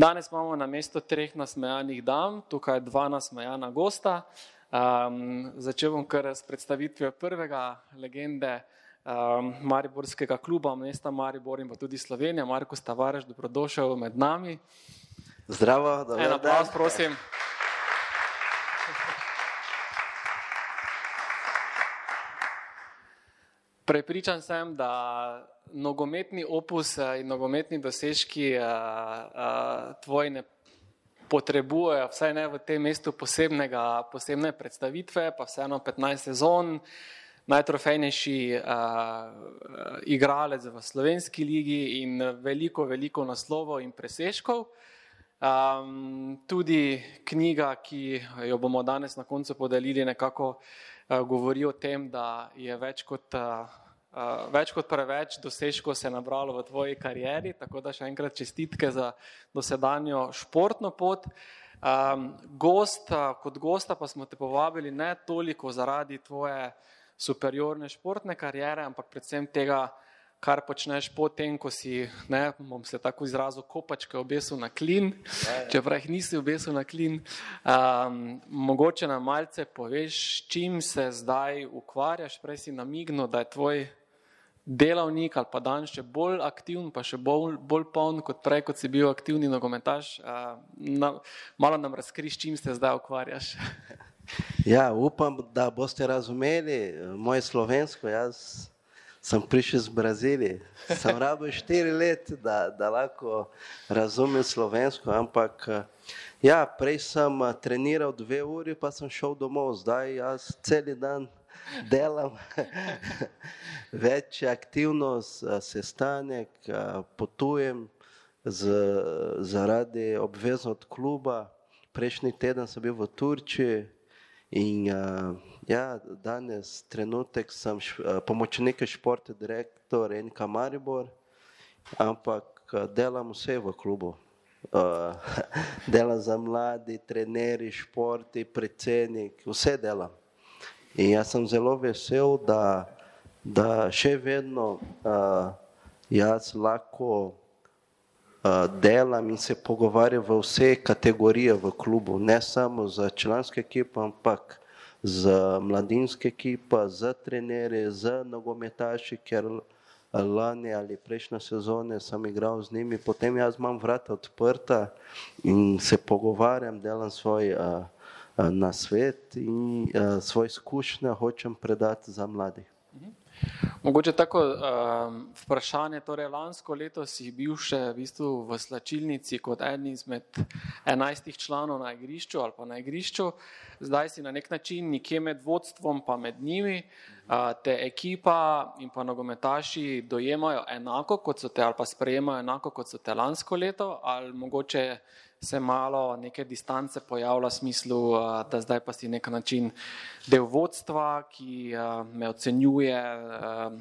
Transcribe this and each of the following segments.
Danes imamo na mesto treh nasmejanih dam, tukaj dva nasmejana gosta. Um, začel bom kar s predstavitvijo prvega legende um, Mariborskega kluba, mesta Maribor in pa tudi Slovenije, Marko Stavareš, dobrodošel med nami. Zdravo, da En aplaus, prosim. Prepričan sem, da nogometni opus in nogometni dosežki uh, uh, tvoji ne potrebujejo, vsaj ne v tem mestu, posebnega, posebne predstavitve, pa vseeno 15 sezon, najtrofejnejši uh, igralec v slovenski ligi in veliko, veliko naslovov in presežkov. Um, tudi knjiga, ki jo bomo danes na koncu podelili, nekako govori o tem, da je več kot, uh, uh, več kot preveč dosežkov se nabralo v tvoji karieri. Tako da še enkrat čestitke za dosedanjo športno pot. Um, gost, kot gosta pa smo te povabili ne toliko zaradi tvoje superiorne športne kariere, ampak predvsem tega, kar počneš potem, ko si, ne bom se tako izrazil, kopačke obesil na klin, čeprav jih nisi obesil na klin. Um, mogoče nam malce poveš, čim se zdaj ukvarjaš, prej si namignil, da je tvoj delavnik ali pa dan še bolj aktiven, pa še bolj, bolj poln kot prej, kot si bil aktivni nogometaš. Uh, na, malo nam razkriš, čim se zdaj ukvarjaš. Ja, upam, da boste razumeli moje slovensko. Jaz sem prišel iz Brazilije. Sem rabil štiri leta, da, da lahko razumem slovensko, ampak ja, prej sem treniral dve uri, pa sem šel domov. Zdaj jaz cel dan delam, več aktivnost, sestanek, potujem z, zaradi obveznosti kluba. Prejšnji teden sem bil v Turčiji. In uh, ja, danes trenutek sem uh, pomočnik športa, direktor NK Maribor, ampak uh, delam vse v klubu. Uh, delam za mladi, trenerji, športi, predsednik, vse delam. In jaz sem zelo vesel, da, da še vedno uh, jaz lahko delam in se pogovarjam v vse kategorije v klubu, ne samo za članske ekipe, ampak za mladinske ekipe, za trenerje, za nogometaši, ker lani ali prejšnje sezone sem igral z njimi, potem jaz imam vrata odprta in se pogovarjam, delam svoj uh, uh, na svet in uh, svoje izkušnje hočem predati za mladih. Mogoče tako um, vprašanje, torej lansko leto si bil še v, bistvu v slačilnici kot eden izmed enajstih članov na igrišču ali pa na igrišču, zdaj si na nek način nekje med vodstvom pa med njimi, uh, te ekipa in pa nogometaši dojemajo enako kot so te ali pa sprejemajo enako kot so te lansko leto ali mogoče se malo neke distance pojavlja v smislu, da zdaj pa si nek način del vodstva, ki me ocenjuje.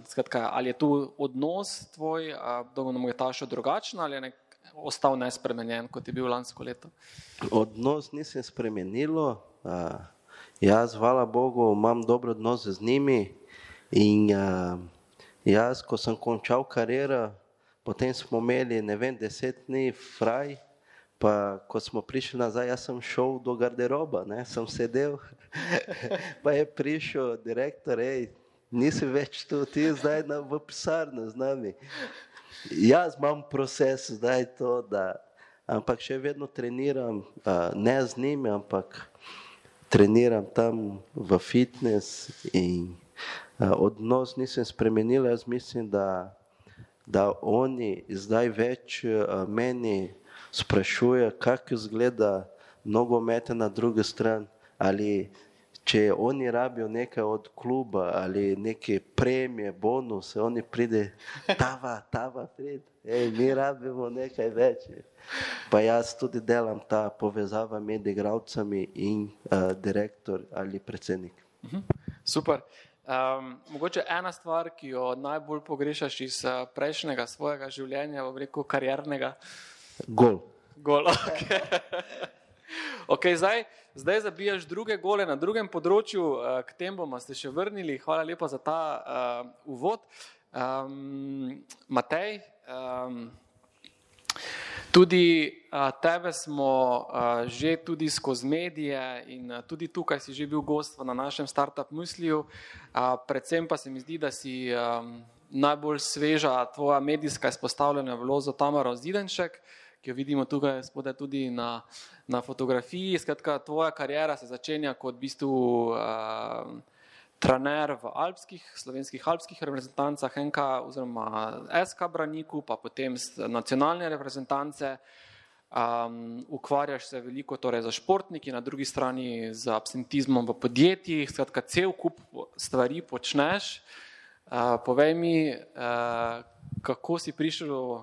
Skratka, ali je tu odnos tvoj do nogometašev drugačen ali je nek, ostal nespremenjen, kot je bil lansko leto? Odnos nisem spremenilo. Jaz, hvala Bogu, imam dober odnos z njimi in jaz, ko sem končal kariero, potem smo imeli, ne vem, deset dni fraj, Pa, ko smo prišli nazaj, jaz sem šel do garderoba, ne, sem sedel. pa je prišel direktor, hej, nisi več tu, ti zdaj na, v pisarni z nami. Jaz imam proces zdaj to, da, ampak še vedno treniram, a, ne z njimi, ampak treniram tam v fitness in a, odnos nisem spremenil. Jaz mislim, da, da oni zdaj več a, meni sprašuje, kako izgleda nogomet na drugi strani, ali če oni rabijo nekaj od kluba ali neke premije, bonuse, oni pride, tava, tava, prid. Ej, mi rabimo nekaj več. Pa jaz tudi delam ta povezava med igravcami in uh, direktor ali predsednik. Mhm. Super. Um, mogoče ena stvar, ki jo najbolj pogrešaš iz uh, prejšnjega svojega življenja, v reku kariernega. Gol. Gol, okay. okay, zdaj, zdaj zabijaš druge gole na drugem področju, uh, k tem bomo se še vrnili. Hvala lepa za ta uh, uvod. Um, Matej, um, tudi uh, tebe smo uh, že tudi skozi medije in uh, tudi tukaj si že bil gost na našem startup misliju. Uh, predvsem pa se mi zdi, da si um, najbolj sveža tvoja medijska izpostavljena vloza Tamara Zidenšek. Uh, ki jo vidimo tukaj spodaj tudi na, na fotografiji. Skratka, tvoja karijera se začenja kot v bistvu uh, trener v alpskih, slovenskih alpskih reprezentancah, NK oziroma SK Braniku, pa potem nacionalne reprezentance. Um, ukvarjaš se veliko torej za športniki, na drugi strani z absentizmom v podjetjih, skratka, cel kup stvari počneš. Uh, povej mi, uh, kako si prišel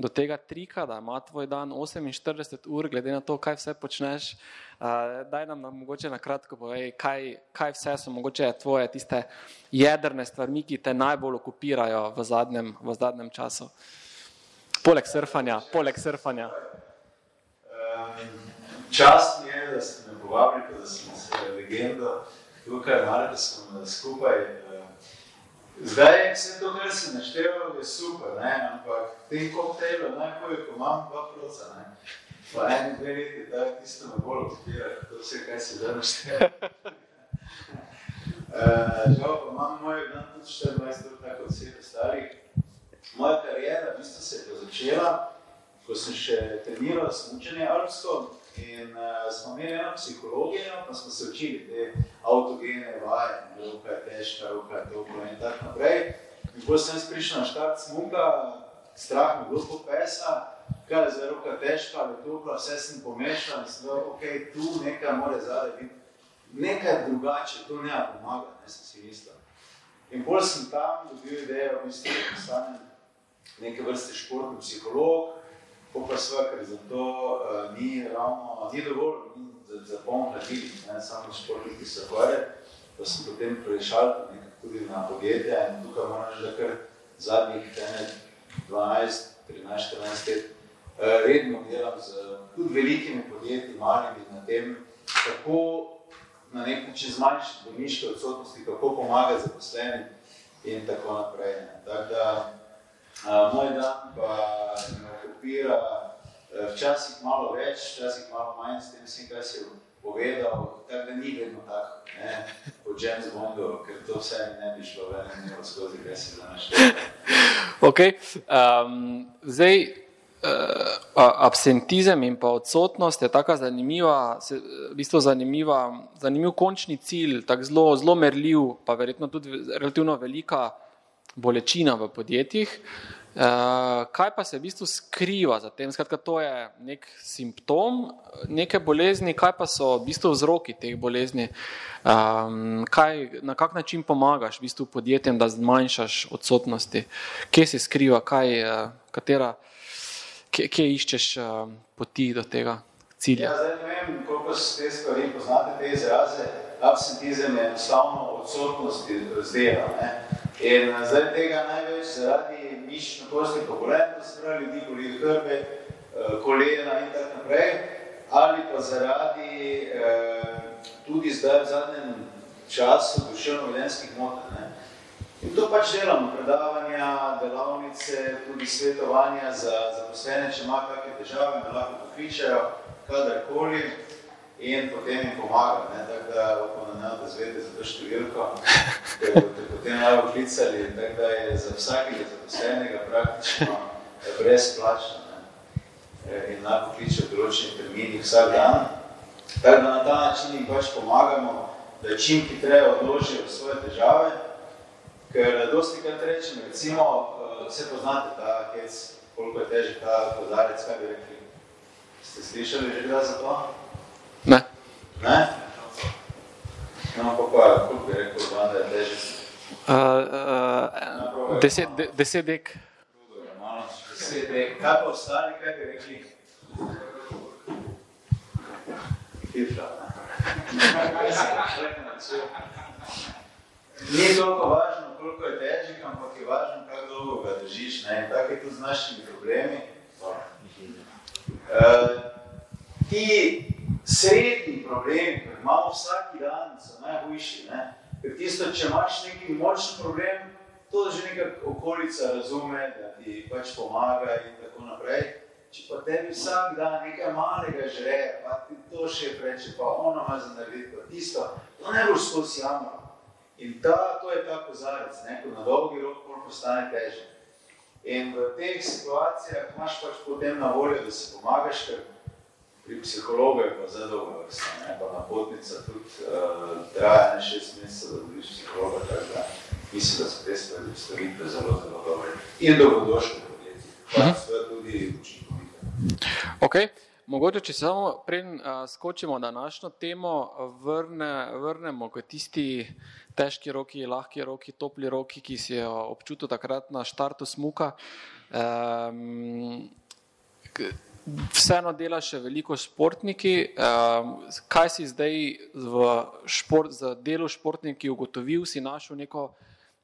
do tega trika, da ima tvoj dan 48 ur, glede na to, kaj vse počneš. Uh, daj nam, nam mogoče na kratko povej, kaj, kaj vse so mogoče tvoje tiste jedrne stvari, ki te najbolj okupirajo v zadnjem, v zadnjem času. Poleg surfanja, poleg surfanja. Čast mi je, da ste me povabili, da smo se legendo tukaj, da smo skupaj. Zdaj, vse to, kar si našteval, je super, ne? ampak te koktejle najbolj, ko imam dva proca, ne? pa eni dve leti, da tisto me bolj odpira, to vse, kaj si zdaj našteval. Uh, žal pa imam moj dan tudi 24 ur, tako od vseh starih. Moja karijera v bistvu se je začela, ko sem še treniral smučanje alpsko, In uh, smo imeli eno psihologijo, pa smo se učili te avtogene vaje, roka je težka, roka je topla in tako naprej. In ko sem prišel na štart smuka, strah me bilo pesa, kaj je zdaj roka težka ali topla, vse sem pomešal in sem dal, ok, tu nekaj mora zadaj biti. Nekaj drugače, to ne pomaga, ne sem si mislil. In bolj sem tam dobil idejo, v bistvu, da postanem neke vrste športni psiholog, ko pa sve, ker za to uh, ni ravno, ni dovolj za, za polno hladili, ne samo športniki, ki se hvore, pa sem potem prešal tudi na podjetja in tukaj moram da kar zadnjih 12, 13, 14 let uh, redno delam z tudi velikimi podjetji, malimi na tem, kako na nek način zmanjšati bolniške odsotnosti, kako pomagati zaposlenim in tako naprej. Ne. Tak da, uh, moj dan pa okupira eh, včasih malo več, včasih malo manj, s tem sem, kaj si povedal, tako da ni vedno tako, ne, po James Bondu, ker to vse ne bi šlo ven, ne bo skozi, kaj si za našte. Ok, um, zdaj, uh, absentizem in pa odsotnost je taka zanimiva, se, v bistvu zanimiva, zanimiv končni cilj, tak zelo, zelo merljiv, pa verjetno tudi relativno velika bolečina v podjetjih. Uh, kaj pa se v bistvu skriva za tem? Skratka, to je nek simptom neke bolezni, kaj pa so v bistvu vzroki teh bolezni? Um, kaj, na kak način pomagaš v bistvu podjetjem, da zmanjšaš odsotnosti? Kje se skriva, kaj, uh, katera, kje, kje iščeš uh, poti do tega cilja? Ja, zdaj ne vem, koliko se te stvari poznate, te izraze. Absentizem je enostavno odsotnost z dela. In zdaj tega največ zaradi mišično kosti turbulentnost, se pravi, ljudi boli hrbe, eh, kolena in tako naprej, ali pa zaradi eh, tudi zdaj v zadnjem času duševno-vedenskih motenj. In to pač delamo, predavanja, delavnice, tudi svetovanja za zaposlene, če ima kakve težave, me lahko pokličajo, kadarkoli in potem jim pomagam. Ne? Tako da, upam, da da zvede za to številko, ker boste potem malo klicali, tako da je za vsakega zaposlenega praktično brezplačno ne? E, in lahko kliče v določenih terminih vsak dan. Tako da na ta način jim pač pomagamo, da čim hitreje odložijo svoje težave, ker dosti krat rečem, recimo, vse poznate ta hec, koliko je težek ta podarec, kaj bi rekli. Ste slišali že kdaj za to? Ne. Ne? To pa, koliko bi rekel, da je težje? Uh, uh, deset, de, deset dek. Deset dek. Kaj pa ostali, kaj bi rekli? Fifra, Ni toliko važno, koliko je težek, ampak je važno, kako dolgo ga držiš. Ne? Tako je tudi z našimi problemi. Uh, ti srednji problemi, ki imamo vsak dan, so najhujši. Ne? Ker tisto, če imaš neki močen problem, to že neka okolica razume, da ti pač pomaga in tako naprej. Če pa tebi vsak dan nekaj malega žre, pa ti to še preče, pa ono ima za narediti, pa tisto, to ne boš skozi jamro. In ta, to je ta kozarec, neko na dolgi rok postane težek. In v teh situacijah imaš pač potem na voljo, da se pomagaš, ker pri psihologu je pa zelo dolgo vrsta, ne, pa napotnica tudi uh, traja ne šest mesecev, da dobiš psihologa, tako da mislim, da so te stvari storitve zelo, zelo dobre. In dolgodošle podjetje, pa uh -huh. tudi učinkovite. Ok, mogoče, če samo prej uh, skočimo na današnjo temo, vrne, vrnemo k tisti težki roki, lahki roki, topli roki, ki si jo občutil takrat na štartu smuka. Um, vseeno delaš še veliko športniki. Kaj si zdaj v šport, delu športniki ugotovil, si našel neko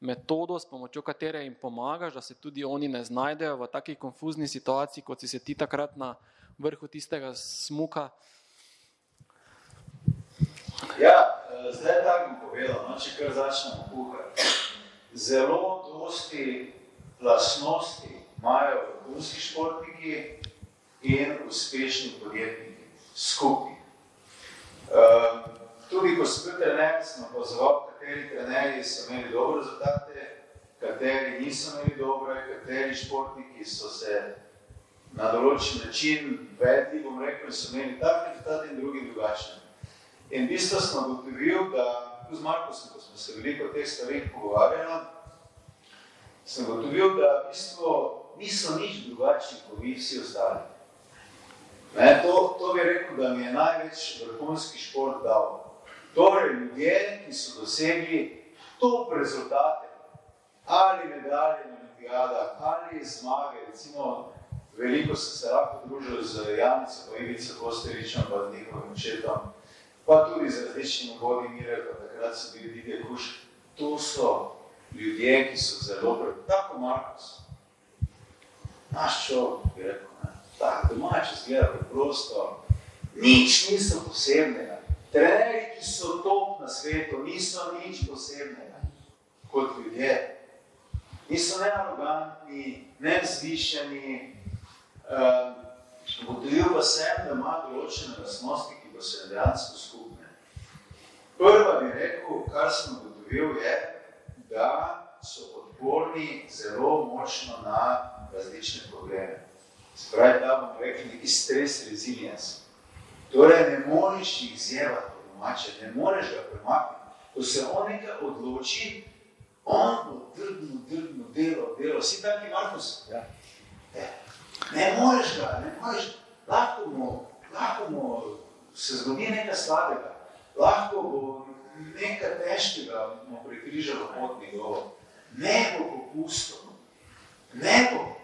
metodo, s pomočjo katere jim pomagaš, da se tudi oni ne znajdejo v taki konfuzni situaciji, kot si se ti takrat na vrhu tistega smuka? Ja, eh, zdaj tako bom povedal, no, če kar začnemo kuhati. Zelo dosti lasnosti imajo vrhunski športniki, in uspešni podjetniki skupaj. Uh, tudi ko sem bil trener, sem opazoval, kateri trenerji so imeli dobre rezultate, kateri niso imeli dobre, kateri športniki so se na določen način vedli, bom rekel, so imeli tak rezultat in drugi drugačne. In v bistvu sem ugotovil, da z Markosom, ko smo se veliko o teh stvarih pogovarjali, sem ugotovil, da v bistvu niso nič drugačni, kot vi vsi ostali. Ne, to, to bi rekel, da mi je največ vrhunski šport dal. Torej, ljudje, ki so dosegli top rezultate, ali medalje na olimpijada, ali zmage, recimo, veliko sem se lahko družil z Janico, pa Ivico Kosteričem, pa njihovim očetom, pa tudi z različnimi vodi mire, pa takrat so bili vidje kuš. To so ljudje, ki so zelo pred, tako Markus. Naš človek, bi rekel, tako domače zgleda preprosto, nič niso posebnega. Trenerji, ki so top na svetu, niso nič posebnega kot ljudje. Niso ne arogantni, ne zvišeni. Ugotovil uh, pa sem, da ima določene lastnosti, ki pa so dejansko skupne. Prva bi rekel, kar sem ugotovil, je, da so odporni zelo močno na različne probleme. Spravi, da bomo rekli, neki stres resilience. Torej, ne moreš jih zjevati po domače, ne moreš ga premakniti. Ko se on nekaj odloči, on bo drdno, drdno delo, delo. Si taki Markus? Ja. E, ne moreš ga, ne moreš. Lahko mu, lahko mu se zgodi nekaj slabega. Lahko bo nekaj težkega mu prikrižalo pot njegovo. Ne bo popustil. Ne bo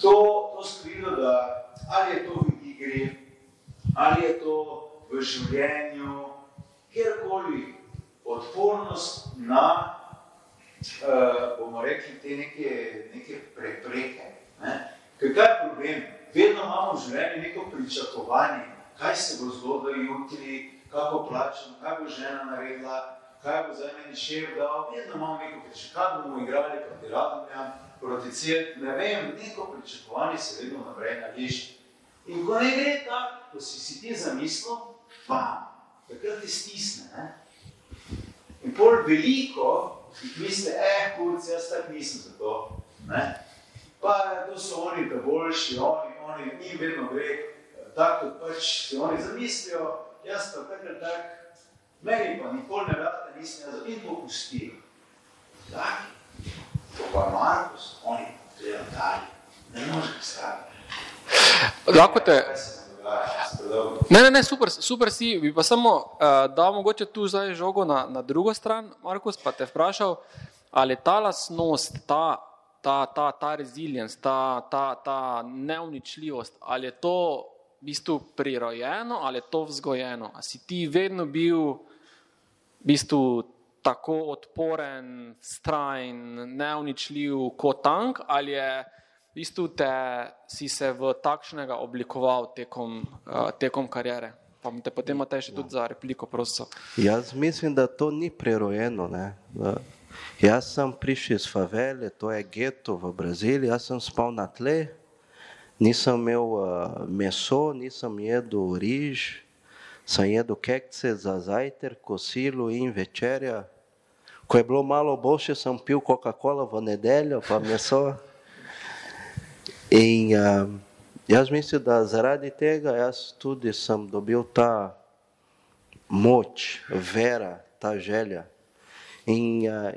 to, to skrilo, da ali je to v igri, ali je to v življenju, kjerkoli odpornost na, uh, bomo rekli, te neke, neke prepreke. Ne? Ker kaj je problem? Vedno imamo v življenju neko pričakovanje, kaj se bo zgodilo jutri, kako plačam, kaj bo žena naredila, kaj bo za meni šef dal. Vedno imamo neko pričakovanje, bomo igrali proti radomljam proti cilj, ne vem, neko pričakovanje se vedno naprej nališ. In ko ne gre tako, ko si si ti zamislil, pa, takrat ti stisne. Ne? In pol veliko jih misli, eh, kurci, jaz tako nisem za to. Ne? Pa to so oni, da boljši, oni, oni, njim vedno gre, tako kot pač si oni zamislijo, jaz pa takrat tak, meni pa nikoli ne rada, nisem jaz, in popustijo. Taki. To pa Markus, oni grejo dalje. Ne može staviti. Lahko te, Ne, ne, ne, super, super si. Bi pa samo uh, dal mogoče tu zdaj žogo na, na drugo stran, Markus, pa te vprašal, ali ta lasnost, ta, ta, ta, ta resilience, ta, ta, ta neuničljivost, ali je to v bistvu prirojeno ali je to vzgojeno? A si ti vedno bil v bistvu tako odporen, strajen, neuničljiv kot tank ali je v bistvu te, si se v takšnega oblikoval tekom, uh, tekom karijere? Pa te potem imate še tudi za repliko, prosim. Jaz mislim, da to ni prerojeno. Ne? Jaz sem prišel iz favele, to je geto v Braziliji, jaz sem spal na tle, nisem imel uh, meso, nisem jedel riž, sem jedel kekce za zajtrk, kosilo in je bilo malo boljše, sem pil Coca-Cola v nedeljo, pa meso. In uh, da zaradi tega jaz tudi sem dobil ta moč, vera, ta želja. In uh,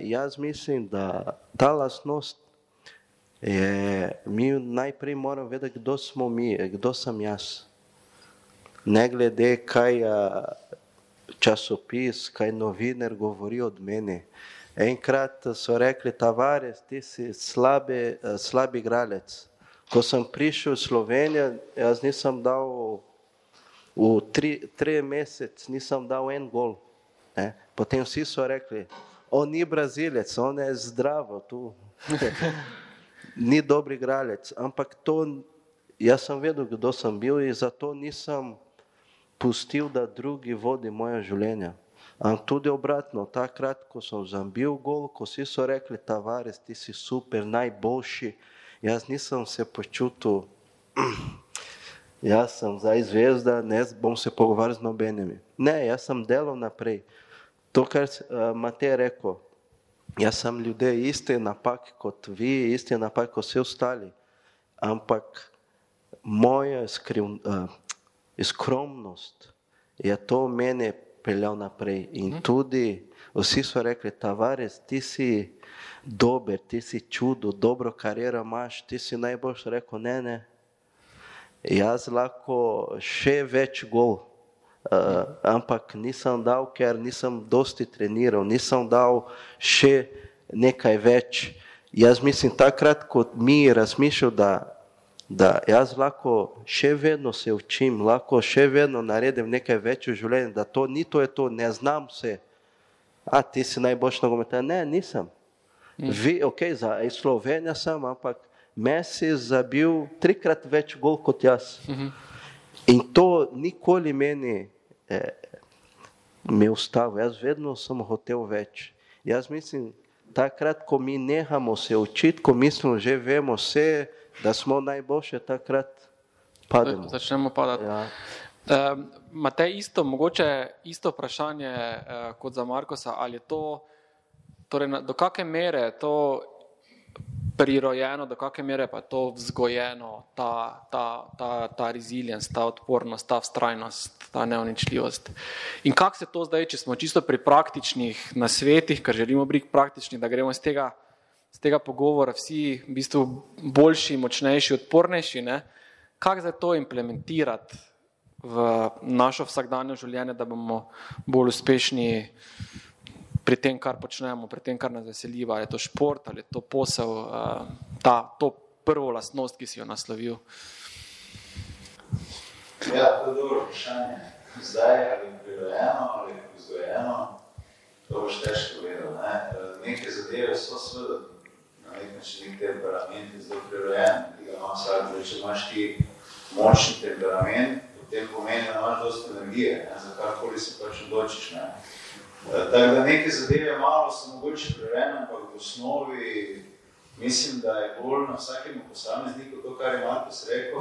da ta lastnost je, mi najprej moramo vedeti, kdo smo mi, kdo sem. Ne glede, kaj časopis, kaj novinar govori od mene. Enkrat so rekli, Tavares, ti si slabi, slabi igralec. Ko sem prišel v Slovenijo, jaz nisem dal v tri, tri mesece, nisem dal en gol. Ne. Potem vsi so rekli, on ni brazilec, on je zdrav, tu. ni dober igralec. Ampak to, jaz sem vedel, kdo sem bil in zato nisem pustil, da drugi vodi moje življenje. Ampak tudi obratno, takrat, ko sem zambil gol, ko vsi so rekli, Tavares, ti si super, najboljši, jaz nisem se počutil, jaz sem zdaj zvezda, ne bom se pogovarjal z nobenimi. Ne, jaz sem delal naprej. To, kar uh, Matej rekel, jaz sem ljudje iste napak kot vi, iste napak kot vsi ostali, ampak moja skriv, uh, skromnost je to mene peljal naprej. In mhm. tudi vsi so rekli, Tavares, ti si dober, ti si čudo, dobro kariero imaš, ti si najboljši rekel, ne, ne. Jaz lahko še več gol, uh, ampak nisem dal, ker nisem dosti treniral, nisem dal še nekaj več. Jaz mislim takrat, kot mi razmišljal, da, da jaz lahko še vedno se učim, lahko še vedno naredim nekaj več v življenju, da to ni to, je to, ne znam se. A ti si najboljši nogometar? Ne, nisem. Vi, ok, za Slovenijo sem, ampak Messi je zabil trikrat več gol kot jaz. Mhm. In to nikoli meni eh, me ustavi, jaz vedno sem hotel več. Jaz mislim, takrat, ko mi nehamo se učiti, ko mislimo, že vemo vse, da smo najboljši, takrat pademo. Začnemo padati. Ja. Uh, Matej, isto, mogoče isto vprašanje uh, kot za Markosa, ali je to Torej, do kakšne mere je to prirojeno, do kakšne mere pa je to vzgojeno, ta, ta, ta, ta resilience, ta odpornost, ta vztrajnost, ta neuničljivost. In kako se to zdaj, če smo čisto pri praktičnih nasvetih, ker želimo biti praktični, da gremo iz tega, iz tega pogovora vsi v bistvu boljši, močnejši, odpornejši, kako zdaj to implementirati v našo vsakdanje življenje, da bomo bolj uspešni pri tem, kar počnemo, pri tem, kar nas veseli, ali je to šport ali je to posel, uh, ta, to prvo lastnost, ki si jo naslovil. Ja, to je dobro vprašanje. Zdaj ali prirojeno ali vzgojeno, to boš težko vedel. Ne? Neke zadeve so seveda na nek način nek temperament zelo prirojen, ki ga ima vsak, da če imaš ti močni temperament, potem pomeni, da imaš dosti energije, ne? za karkoli se pač odločiš. Ne? Tako da neke zadeve malo so mogoče prerejene, ampak v osnovi mislim, da je bolj na vsakemu posamezniku to, kar je Markus rekel.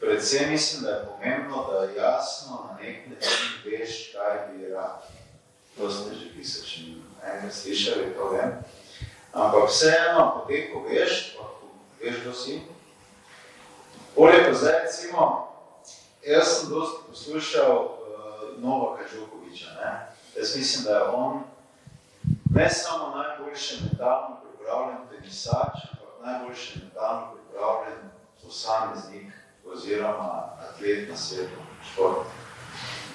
Predvsem mislim, da je pomembno, da jasno na nek način veš, kaj bi rad. To ste že pisali, če enkrat slišali, to vem. Ampak vseeno, potem, ko veš, pa ko veš, kdo si, bolje pa zdaj, recimo, jaz sem dosti poslušal uh, Novaka Džokoviča, ne? Jaz mislim, da je on ne samo najboljši mentalno pripravljen tenisač, ampak najboljši mentalno pripravljen posameznik oziroma atlet na svetu, šport.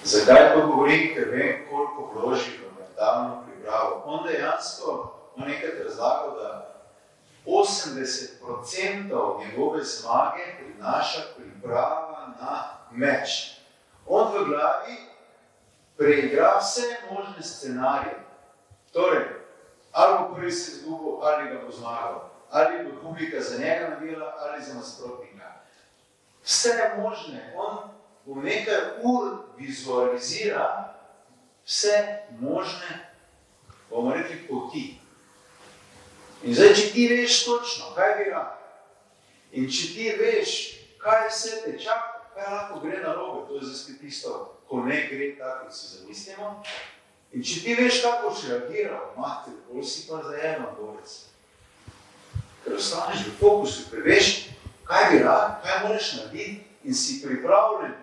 Zakaj to govorim, ker vem, koliko vloži v mentalno pripravo. On dejansko, on nekaj razlagal, da 80% njegove zmage prinaša priprava na meč. On v glavi preigra vse možne scenarije. Torej, ali bo prvi se izgubil, ali ga bo zmagal, ali bo publika za njega navila, ali za nasprotnika. Vse možne, on v nekaj ur vizualizira vse možne, bomo rekli, poti. In zdaj, če ti veš točno, kaj bi rad, in če ti veš, kaj vse te čaka, kaj lahko gre na robe, to je zdaj tisto, ko ne gre tako, kot si zamislimo. In če ti veš, kako boš reagiral, mater, bolj si pa za eno borec. Ker ostaneš v fokusu, ker veš, kaj bi rad, kaj moraš narediti in si pripravljen,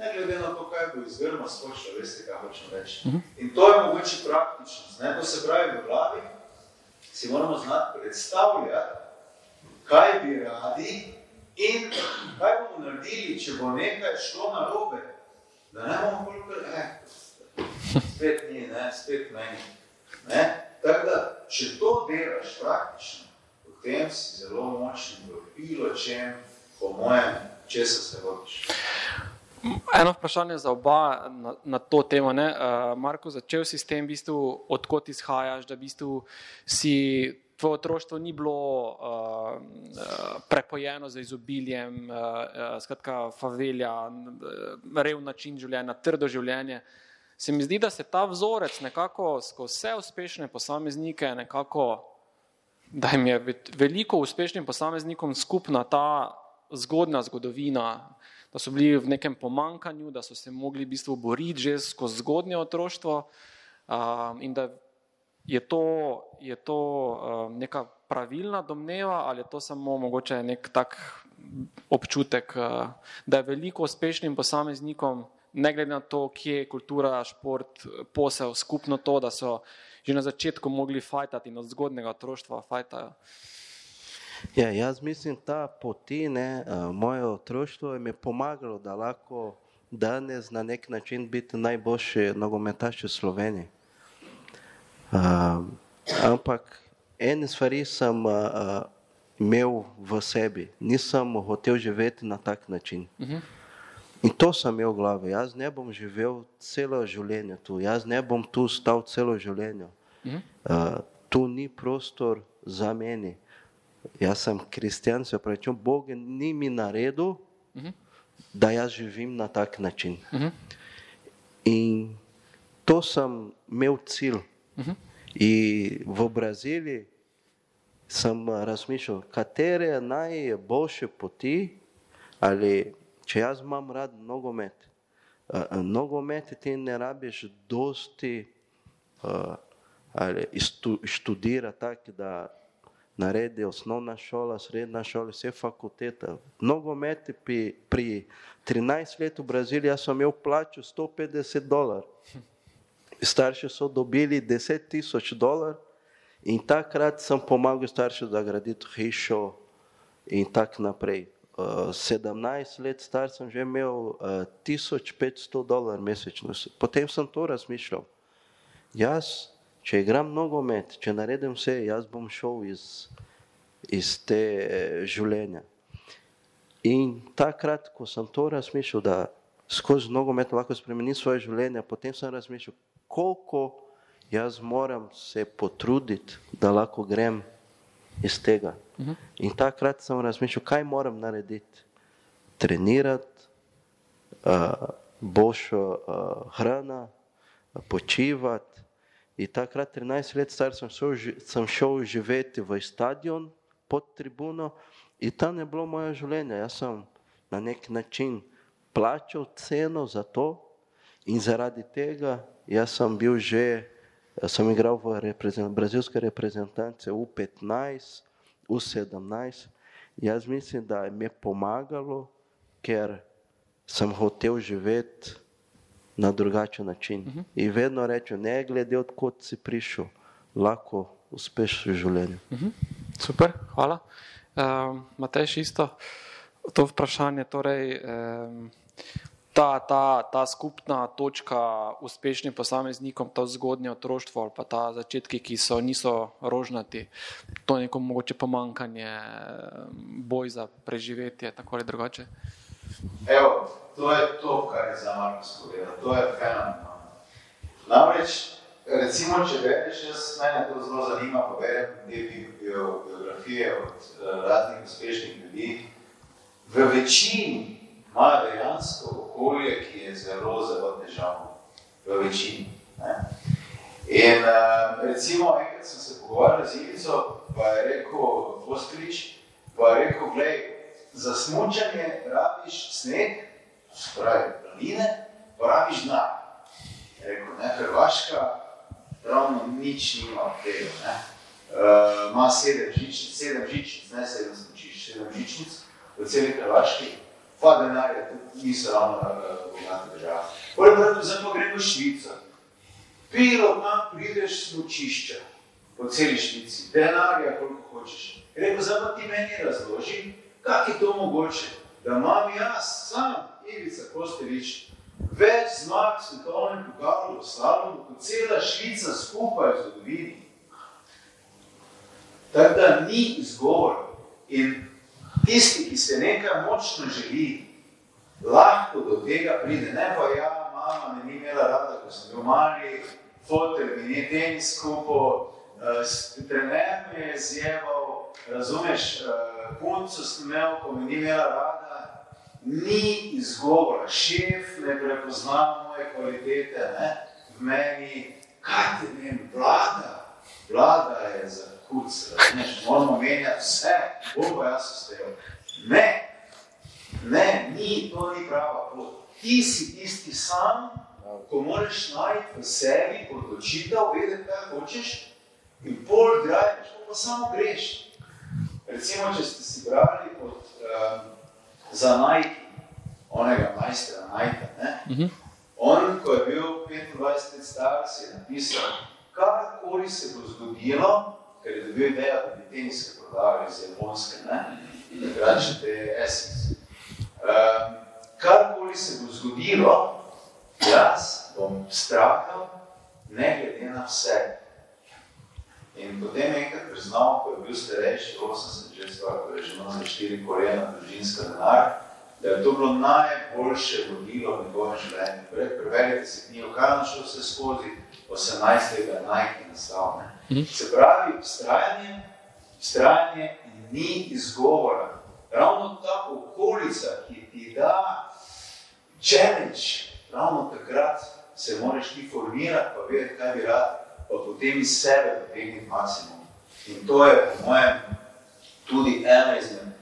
ne glede na to, kaj bo iz grma skočilo, veste, kaj hočem reči. Mhm. In to je mogoče praktičnost, ne? to se pravi v glavi, si moramo znati predstavljati, kaj bi radi in kaj bomo naredili, če bo nekaj šlo na robe. Da ne bomo koliko, eh, spet ni, ne, spet meni. Ne? Tako da, če to delaš praktično, potem si zelo močen v bilo čem, po mojem, česa se vodiš. Eno vprašanje za oba na, na to temo. Uh, Marko, začel si s tem, v bistvu, odkot izhajaš, da v bistvu si tvoje otroštvo ni bilo uh, prepojeno z izobiljem, uh, skratka, favelja, rev način življenja, trdo življenje. Se mi zdi, da se ta vzorec nekako skozi vse uspešne posameznike, nekako, da jim je veliko uspešnim posameznikom skupna ta zgodna zgodovina da so bili v nekem pomankanju, da so se mogli v bistvu boriti že skozi zgodnje otroštvo um, in da je to, je to um, neka pravilna domneva ali je to samo mogoče nek tak občutek, uh, da je veliko uspešnim posameznikom, ne glede na to, kje je kultura, šport, posel, skupno to, da so že na začetku mogli fajtati in od zgodnega otroštva fajtajo. Ja, jaz mislim, da poti, ne, moje otroštvo mi je pomagalo, da lahko danes na nek način biti najboljši nogometaš v Sloveniji. Uh, ampak ene stvari sem uh, imel v sebi, nisem hotel živeti na tak način. Uh -huh. In to sem imel v glavi. Jaz ne bom živel celo življenje tu, jaz ne bom tu stal celo življenje. Uh -huh. uh, tu ni prostor za meni. Jaz sem kristjan, se če Bog ni mi naredil, uh mhm. -huh. da jaz živim na tak način. Mhm. -huh. In to sem imel cilj. Mhm. -huh. In v Braziliji sem razmišljal, katere najboljše poti, ali če jaz imam rad nogomet. Uh, nogomet ti ne rabiš dosti uh, ali študira tako, da naredi osnovna šola, srednja šola, vse fakultete. Nogomet pri, pri 13 let v Braziliji sem imel plačo 150 dolarjev. Starši so dobili 10 tisoč dolarjev in takrat sem pomagal staršem, da graditi hišo in tako naprej. Uh, 17 let star sem že imel uh, 1500 dolarjev mesečno. Potem sem to razmišljal. Jaz če igram nogomet, če naredim vse, jaz bom šel iz, iz te eh, življenja. In takrat, ko sem to razmišljal, da skozi nogomet lahko spremenim svoje življenje, potem sem razmišljal, koliko jaz moram se potruditi, da lahko grem iz tega. Mhm. In takrat sem razmišljal, kaj moram narediti. Trenirati, uh, boljšo uh, hrano, počivati, In takrat, 13 let star, sem šel, sem šel živeti v stadion pod tribuno in tam je bilo moje življenje. Jaz sem na nek način plačal ceno za to in zaradi tega jaz sem bil že, sem igral v reprezent, brazilske reprezentance U15, U17. Jaz mislim, da je mi pomagalo, ker sem hotel živeti na drugačen način. Uh mhm. -huh. In vedno rečem, ne glede odkot si prišel, lahko uspeš v življenju. Uh mhm. -huh. Super, hvala. Uh, Matej, isto. to vprašanje. Torej, ta, ta, ta skupna točka uspešnim posameznikom, to zgodnje otroštvo ali pa ta začetki, ki so niso rožnati, to neko mogoče pomankanje, boj za preživetje, tako ali drugače. Evo, to je to, kar je za Marko povedal. To je fenomenalno. Namreč, recimo, če bereš, jaz mene to zelo zanima, pa berem biografije od uh, raznih uspešnih ljudi. V večini ima dejansko okolje, ki je zelo, zelo težavno. V večini. Ne? In uh, recimo, enkrat sem se pogovarjal z Ivico, pa je rekel Postolič, pa je rekel, gledaj, za smučanje rabiš sneg, spravi planine, pa rabiš denar. Rekel, ne, Hrvaška ravno nič nima od tega. Ne. Uh, ima sedem žičnic, sedem žičnic, ne sedem smučiš, sedem žičnic v celi Hrvaški, pa denarje niso ravno uh, bogate države. Potem pa zato gremo v Švico. Bilo tam prideš smučišča po celi Švici, denarja koliko hočeš. Rekel, zdaj pa ti meni razloži, Kak je to mogoče, da imam jaz, sam, Ivica Kostelič, več zmag v svetovnem pokalu v slalomu, kot cela Švica skupaj v zgodovini? Tako da ni izgovor. In tisti, ki se nekaj močno želi, lahko do tega pride. Ne pa ja, mama me ni imela rada, ko sem bil mali, fotel mi ni tenis skupaj, uh, trener me je zjeval, razumeš, uh, punco sem imel, ko mi ni imela rada, ni izgovora, šef ne prepozna moje kvalitete ne? v meni, kaj te vem, vlada, vlada je za kuc, razumeš, moramo menjati vse, bom pa jaz ustel. Ne, ne, ni, to ni prava pot. Ti si tisti sam, ko moraš najti v sebi odločitev, vedeti, kaj hočeš, in pol graješ, pa samo greš. Recimo, če ste si brali od, um, za Nike, onega majstra ne? Uh mhm. -huh. on, ko je bil 25 let star, si je napisal, karkoli se bo zgodilo, ker je dobil idejo, da bi teniske prodavali z Japonske, ne? takrat še te Essex. Um, karkoli se bo zgodilo, jaz bom strahal, ne glede na vse. In potem enkrat priznal, ko je bil starejši, 80 že je že imel za štiri kolena družinska denar, da je to bilo najboljše vodilo v njegovem življenju. Preverite si knjigo, kaj on šel vse skozi 18. najki nastal. Mhm. Se pravi, vztrajanje, vztrajanje ni izgovora. Ravno ta okolica, ki ti da challenge, ravno takrat se moraš ti formirati, pa vedeti, kaj bi rad pa potem iz sebe potegniti maksimum. In to je, po mojem, tudi ena izmed,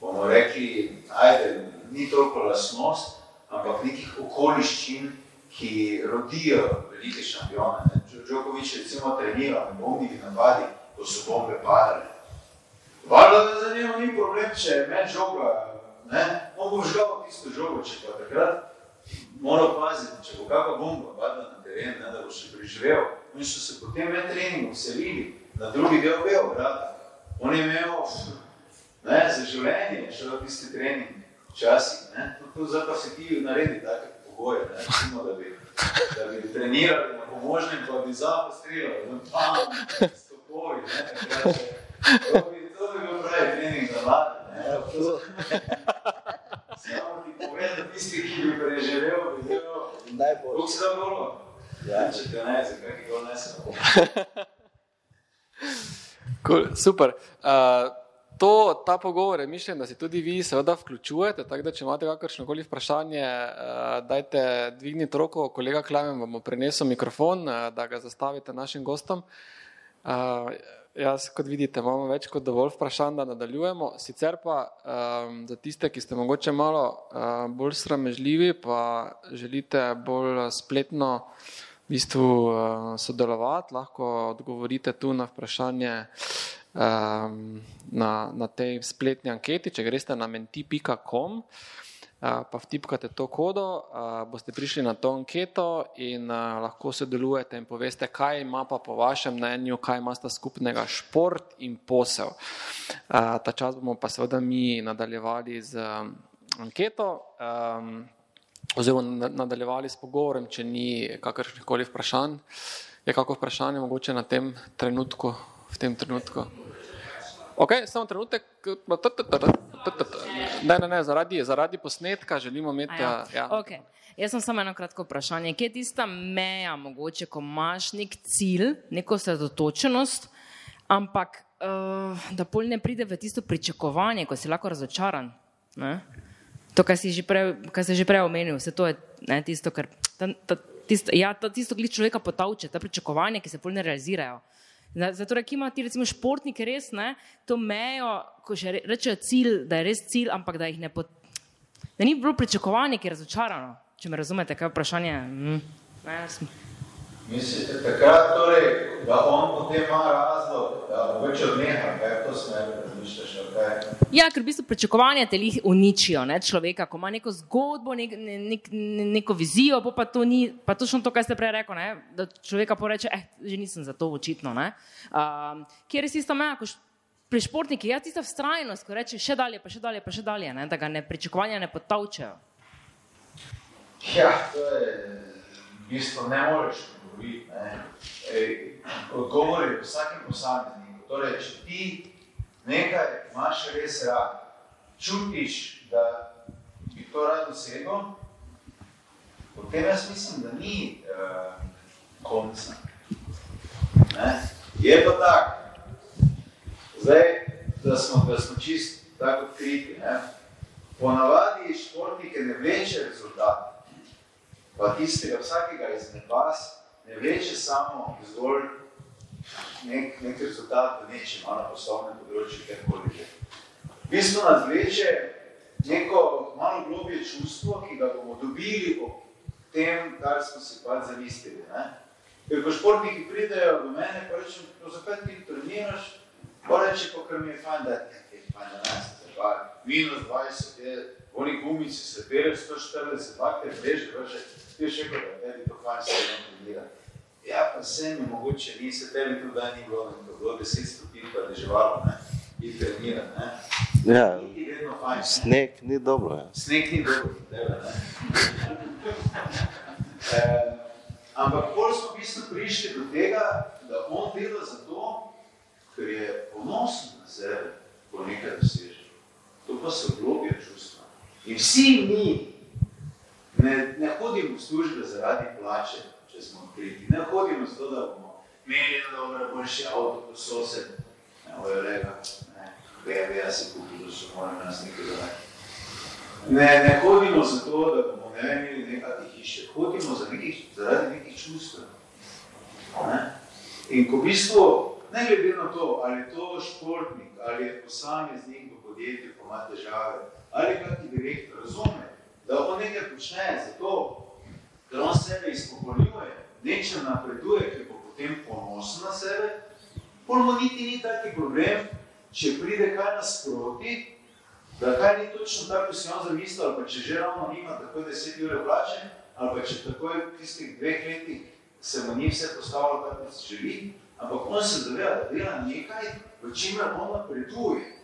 bomo rekli, ajde, ni toliko lasnost, ampak nekih okoliščin, ki rodijo velike šampione. Džokovič recimo trenira na bombnih napadi, ko so bombe padale. Valjda, da za njega ni problem, če je med žoga, ne? On bo žgal tisto žogo, če pa takrat mora paziti, če bo kakva bomba padla na teren, ne, da bo še preživel, Oni so se potem med treningom selili na drugi del Beograda. On je imel ne, za življenje, še v tisti trening včasih. To zdaj pa se ti naredi take pogoje, ne, recimo, da, bi, da bi trenirali na pomožnem, pa bi zapostrili, da bi tam stopori. To bi, to bi bil pravi trening za mlade. Samo ti povem, tisti, ki bi preživel, bi bil najbolj. Kako se da bilo? Ja, če te ne, zakaj ti to ne? Cool, super. Uh, to, ta pogovor je mišljen, da se tudi vi seveda vključujete, tako da če imate kakršno koli vprašanje, uh, dajte dvigniti roko, kolega Klamen vam bo prenesel mikrofon, uh, da ga zastavite našim gostom. Uh, jaz, kot vidite, imamo več kot dovolj vprašanj, da nadaljujemo. Sicer pa um, za tiste, ki ste mogoče malo uh, bolj sramežljivi, pa želite bolj spletno uh, bistvu uh, sodelovati, lahko odgovorite tu na vprašanje um, na, na tej spletni anketi, če greste na menti.com. pa vtipkate to kodo, boste prišli na to anketo in lahko sodelujete in poveste, kaj ima pa po vašem mnenju, kaj ima sta skupnega šport in posel. Ta čas bomo pa seveda mi nadaljevali z anketo oziroma nadaljevali s pogovorem, če ni kakršnih koli vprašanj. Je kako vprašanje mogoče na tem trenutku, v tem trenutku? Ok, samo trenutek. Ne, ne, ne, zaradi, zaradi posnetka želimo imeti. Ja. Ja. Okay. Jaz sem samo eno kratko vprašanje. Kje je tista meja, mogoče, ko imaš nek cilj, neko sredotočenost, ampak uh, da pol ne pride v tisto pričakovanje, ko si lahko razočaran? Ne? To, kar si že prej, kar si že prej omenil, vse to je ne, tisto, kar ta, ta, tisto, ja, ta, tisto človeka potavče, ta pričakovanja, ki se pol ne realizirajo. Zato, ki ima ti recimo športniki res ne, to mejo, ko že rečejo cilj, da je res cilj, ampak da jih ne pot... Da ni bilo pričakovanje, ki je razočarano, če me razumete, kaj je vprašanje. Mm. Ne, Mislite, takrat torej, da on potem ima razlog, da več odneha, kaj to smer razmišljaš, kaj? Ja, ker v bistvu pričakovanja te jih uničijo, ne, človeka, ko ima neko zgodbo, nek, nek, neko vizijo, pa to ni, pa točno to, kar ste prej rekli, ne, da človeka poreče, eh, že nisem za to očitno, ne. Um, kjer je isto meja, ko pri športniki, ja, tista vztrajnost, ko reče še dalje, pa še dalje, pa še dalje, ne, da ga ne pričakovanja ne potavčajo. Ja, to je, v bistvu ne moreš odgovoriti. Odgovor je v vsakem posamezniku. Torej, če ti nekaj imaš res rad, čutiš, da bi to rad dosegel, potem jaz mislim, da ni uh, konca. Ne? Je pa tako, Zdaj, da smo, da smo čist tako odkriti. Ne? Ponavadi športnike ne vleče rezultat, pa tistega vsakega izmed vas ne vleče samo zgolj nek, nek rezultat v nečem, na poslovnem področju, kjerkoli že. V bistvu nas vleče neko malo globje čustvo, ki ga bomo dobili o tem, kar smo si pa zamislili. Ne? Ker ko športniki pridejo do mene, pa rečem, zakaj ti treniraš, pa reče, pa kar mi je fajn, da je fajn, da nas je pa minus 20, je, oni gumici se pere 140, pa te vreže, vrže, ti še kot da tebi to fajn se ne trenira. Ja, pa se mi mogoče ni, se tebi tudi dan ni bilo, to bilo 10 stopin, pa deževalo, ne, in trenira, ne. Ja, fajn, sneg ni dobro, ja. Sneg ni dobro, tebe, ne. e, ampak pol smo v bistvu prišli do tega, da on dela za to, ker je ponosen na sebe, ko nekaj doseže. To pa so globje čustva. In vsi mi, Ne, ne hodimo v službe zaradi plače, če smo odkriti. Ne hodimo zato, da bomo imeli dobro, boljši avto kot sosed. Ne, ojo lega, ne, BMW, jaz si kupil, da so moram nas nekaj zadati. Ne, ne hodimo zato, da bomo ne imeli nekaj hiše. Hodimo za nekih, zaradi nekih čustev. Ne? In ko v bistvu, ne glede na to, ali je to športnik, ali je posameznik v podjetju, ko ima težave, ali kakšni direktor, razume, da on nekaj počne zato, ker on sebe izpokoljuje, nečem napreduje, ki bo potem ponosen na sebe, polno niti ni taki problem, če pride kaj nasproti, da kaj ni točno tako, ko si on zamislil, ali pa če že ravno nima takoj 10 ure plače, ali pa če takoj v tistih dveh letih se mu ni vse postavilo, tako kot se želi, ampak on se zaveda, da dela nekaj, v čimer on napreduje.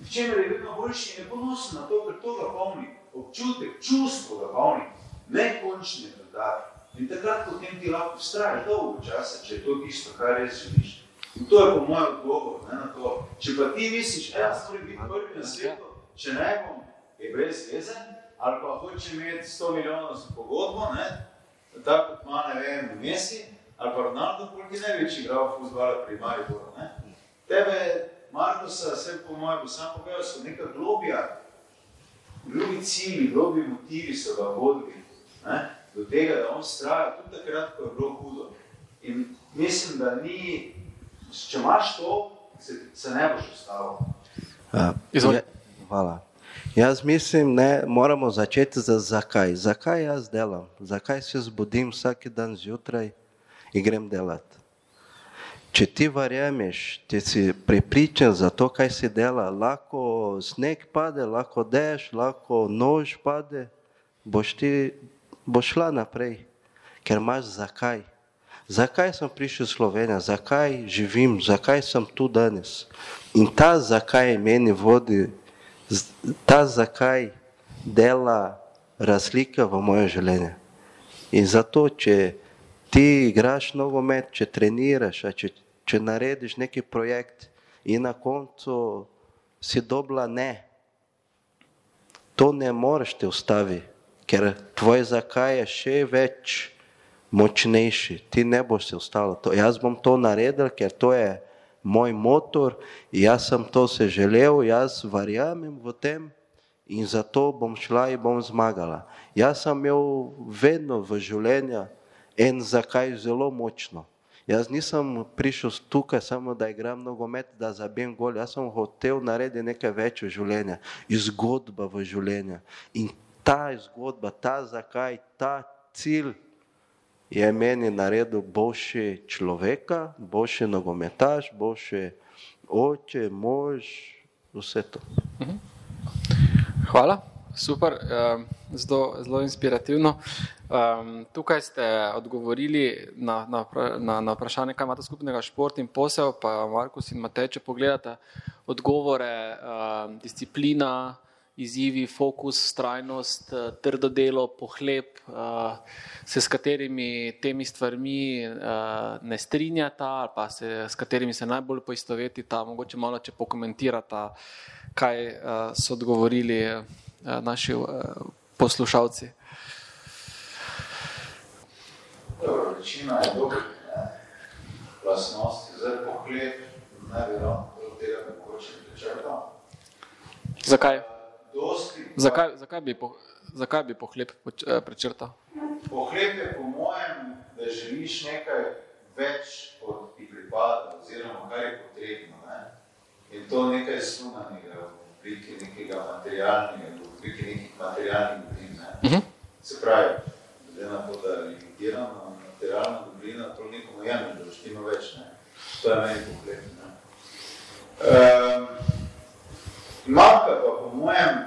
V čemer je vedno boljši in je ponosen na to, ker to ga pomni občutek, čustvo, da pa oni nekončni rezultat. In takrat potem ti lahko vztraje dolgo časa, če je to tisto, kar res želiš. In to je po mojem odgovor ne, na to. Če pa ti misliš, da jaz moram biti prvi na svetu, če ne bom, je brez veze, ali pa hoče imeti 100 milijonov za pogodbo, ne, tako kot ima, ne vem, Messi, ali pa Ronaldo, koliko je največji igral futbola pri Mariboru. Tebe, Markosa, vse po mojem, sam povedal, so neka globija, drugi cilji, drugi motivi so ga vodili ne, do tega, da on straja tudi takrat, ko je bilo hudo. In mislim, da ni, če imaš to, se, se ne boš ustavil. Ja, hvala. Jaz mislim, da moramo začeti z zakaj. Zakaj jaz delam? Zakaj se zbudim vsak dan zjutraj in grem delati? Če ti verjameš, ti si prepričan za to, kaj si dela, lahko sneg pade, lahko dež, lahko nož pade, boš ti boš šla naprej, ker imaš zakaj. Zakaj sem prišel v Slovenijo, zakaj živim, zakaj sem tu danes. In ta zakaj meni vodi, ta zakaj dela razlika v moje življenje. In zato, če ti igraš nogomet, če treniraš, če, če narediš neki projekt in na koncu si dobila ne, to ne moreš te ustaviti, ker tvoj zakaj je še več močnejši, ti ne boš se ostalo. To, jaz bom to naredil, ker to je moj motor, jaz sem to se želel, jaz verjamem v tem in zato bom šla in bom zmagala. Jaz sem imel vedno v življenju en zakaj zelo močno. Jaz nisem prišel tukaj samo da igram nogomet, da zabijem gol, jaz sem hotel narediti nekaj več v življenju, zgodba v življenju. In ta zgodba, ta zakaj, ta cilj je meni naredil boljši človeka, boljši nogometaš, boljši oče, mož, vse to. Mhm. Hvala, super, zelo, zelo inspirativno. Um, tukaj ste odgovorili na, na, na, na vprašanje, kaj imate skupnega šport in posel, pa Markus in Matej, če pogledate odgovore, um, disciplina, izzivi, fokus, trajnost, trdo delo, pohleb, eh, se s katerimi temi stvarmi eh, ne strinjata ali pa se s katerimi se najbolj poistovetita, mogoče malo če pokomentirata, kaj so odgovorili naši poslušalci. Dobro, večina je dobro, vlastnosti, zdaj pohleb, najverjetno tega ne mogoče prečrtam. Zakaj? Zakaj, zakaj, bi po, zakaj bi pohlep eh, prečrtal? Pohlep je po mojem, da želiš nekaj več, kot ti pripada, oziroma kar je potrebno. Ne? In to nekaj sunanega, v obliki nekega materialnega, obliki nekih materialnih dobrin. Ne? Uh mhm. -huh. Se pravi, glede na to, da je limitirana materialna dobrina, to nekomu jemlje, da boš ti ima več. Ne? To je meni pohlep. Um, Manjka pa po mojem,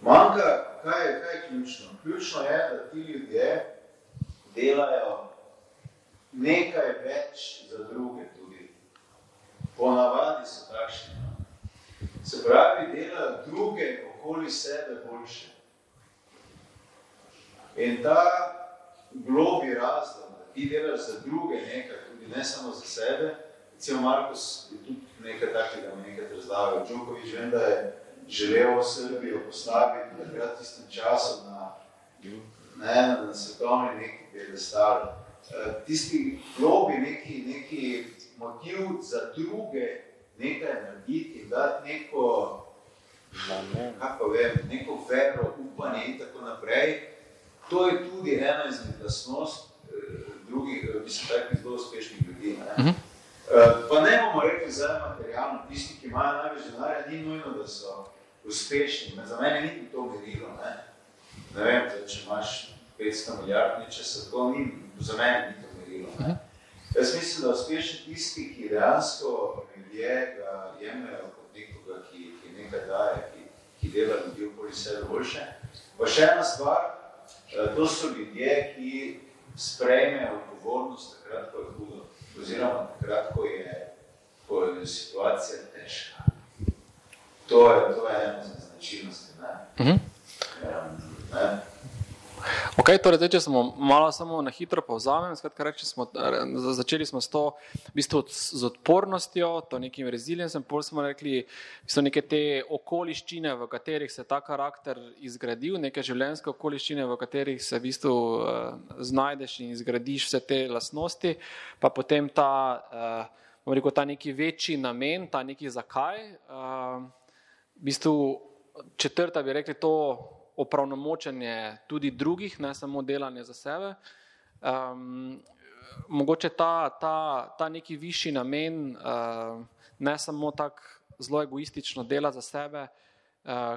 manjka, kaj je, kaj je ključno? Ključno je, da ti ljudje delajo nekaj več za druge tudi. Ponavadi so takšni. Se pravi, delajo druge okoli sebe boljše. In ta globi razlog, da ti delaš za druge nekaj, tudi ne samo za sebe, recimo Markus je tudi nekaj takega, nekaj razlagal. Džukovič, vem, da je želel Srbijo postaviti takrat tistem času na, ne, na svetovni neki pedestal. Eh, tisti globi neki, neki motiv za druge nekaj narediti in dati neko, kako vem, neko vero, upanje in tako naprej. To je tudi ena izmed lasnost eh, drugih, mislim, takih zelo uspešnih ljudi. Ne? Uh mhm. -huh. Eh, pa ne bomo rekli za materialno, tisti, ki imajo največ denarja, ni nujno, da so uspešni. Za mene ni to merilo. Ne, ne vem, če imaš 500 milijard, če se to ni, za mene ni to merilo. Ne. Mhm. Jaz mislim, da uspešni tisti, ki dejansko ljudje ga jemljajo kot nekoga, ki, ki nekaj daje, ki, ki dela ljudi okoli sebe boljše. Pa še ena stvar, eh, to so ljudje, ki sprejmejo odgovornost takrat, ko je hudo oziroma takrat, ko je, ko je situacija težka. To je, to je ena značilnosti. Ne? Uh -huh. ne? Ok, torej, zdaj, če smo malo samo na hitro povzamem, skratka, smo, začeli smo s to, v bistvu z odpornostjo, to nekim reziliencem, pol smo rekli, so neke te okoliščine, v katerih se ta karakter izgradil, neke življenjske okoliščine, v katerih se v bistvu uh, znajdeš in izgradiš vse te lasnosti, pa potem ta, uh, rekel, ta neki večji namen, ta neki zakaj. Uh, v bistvu četrta bi rekli to, opravnomočenje tudi drugih, ne samo delanje za sebe. Um, mogoče ta, ta, ta neki višji namen, uh, ne samo tako zelo egoistično dela za sebe. Uh,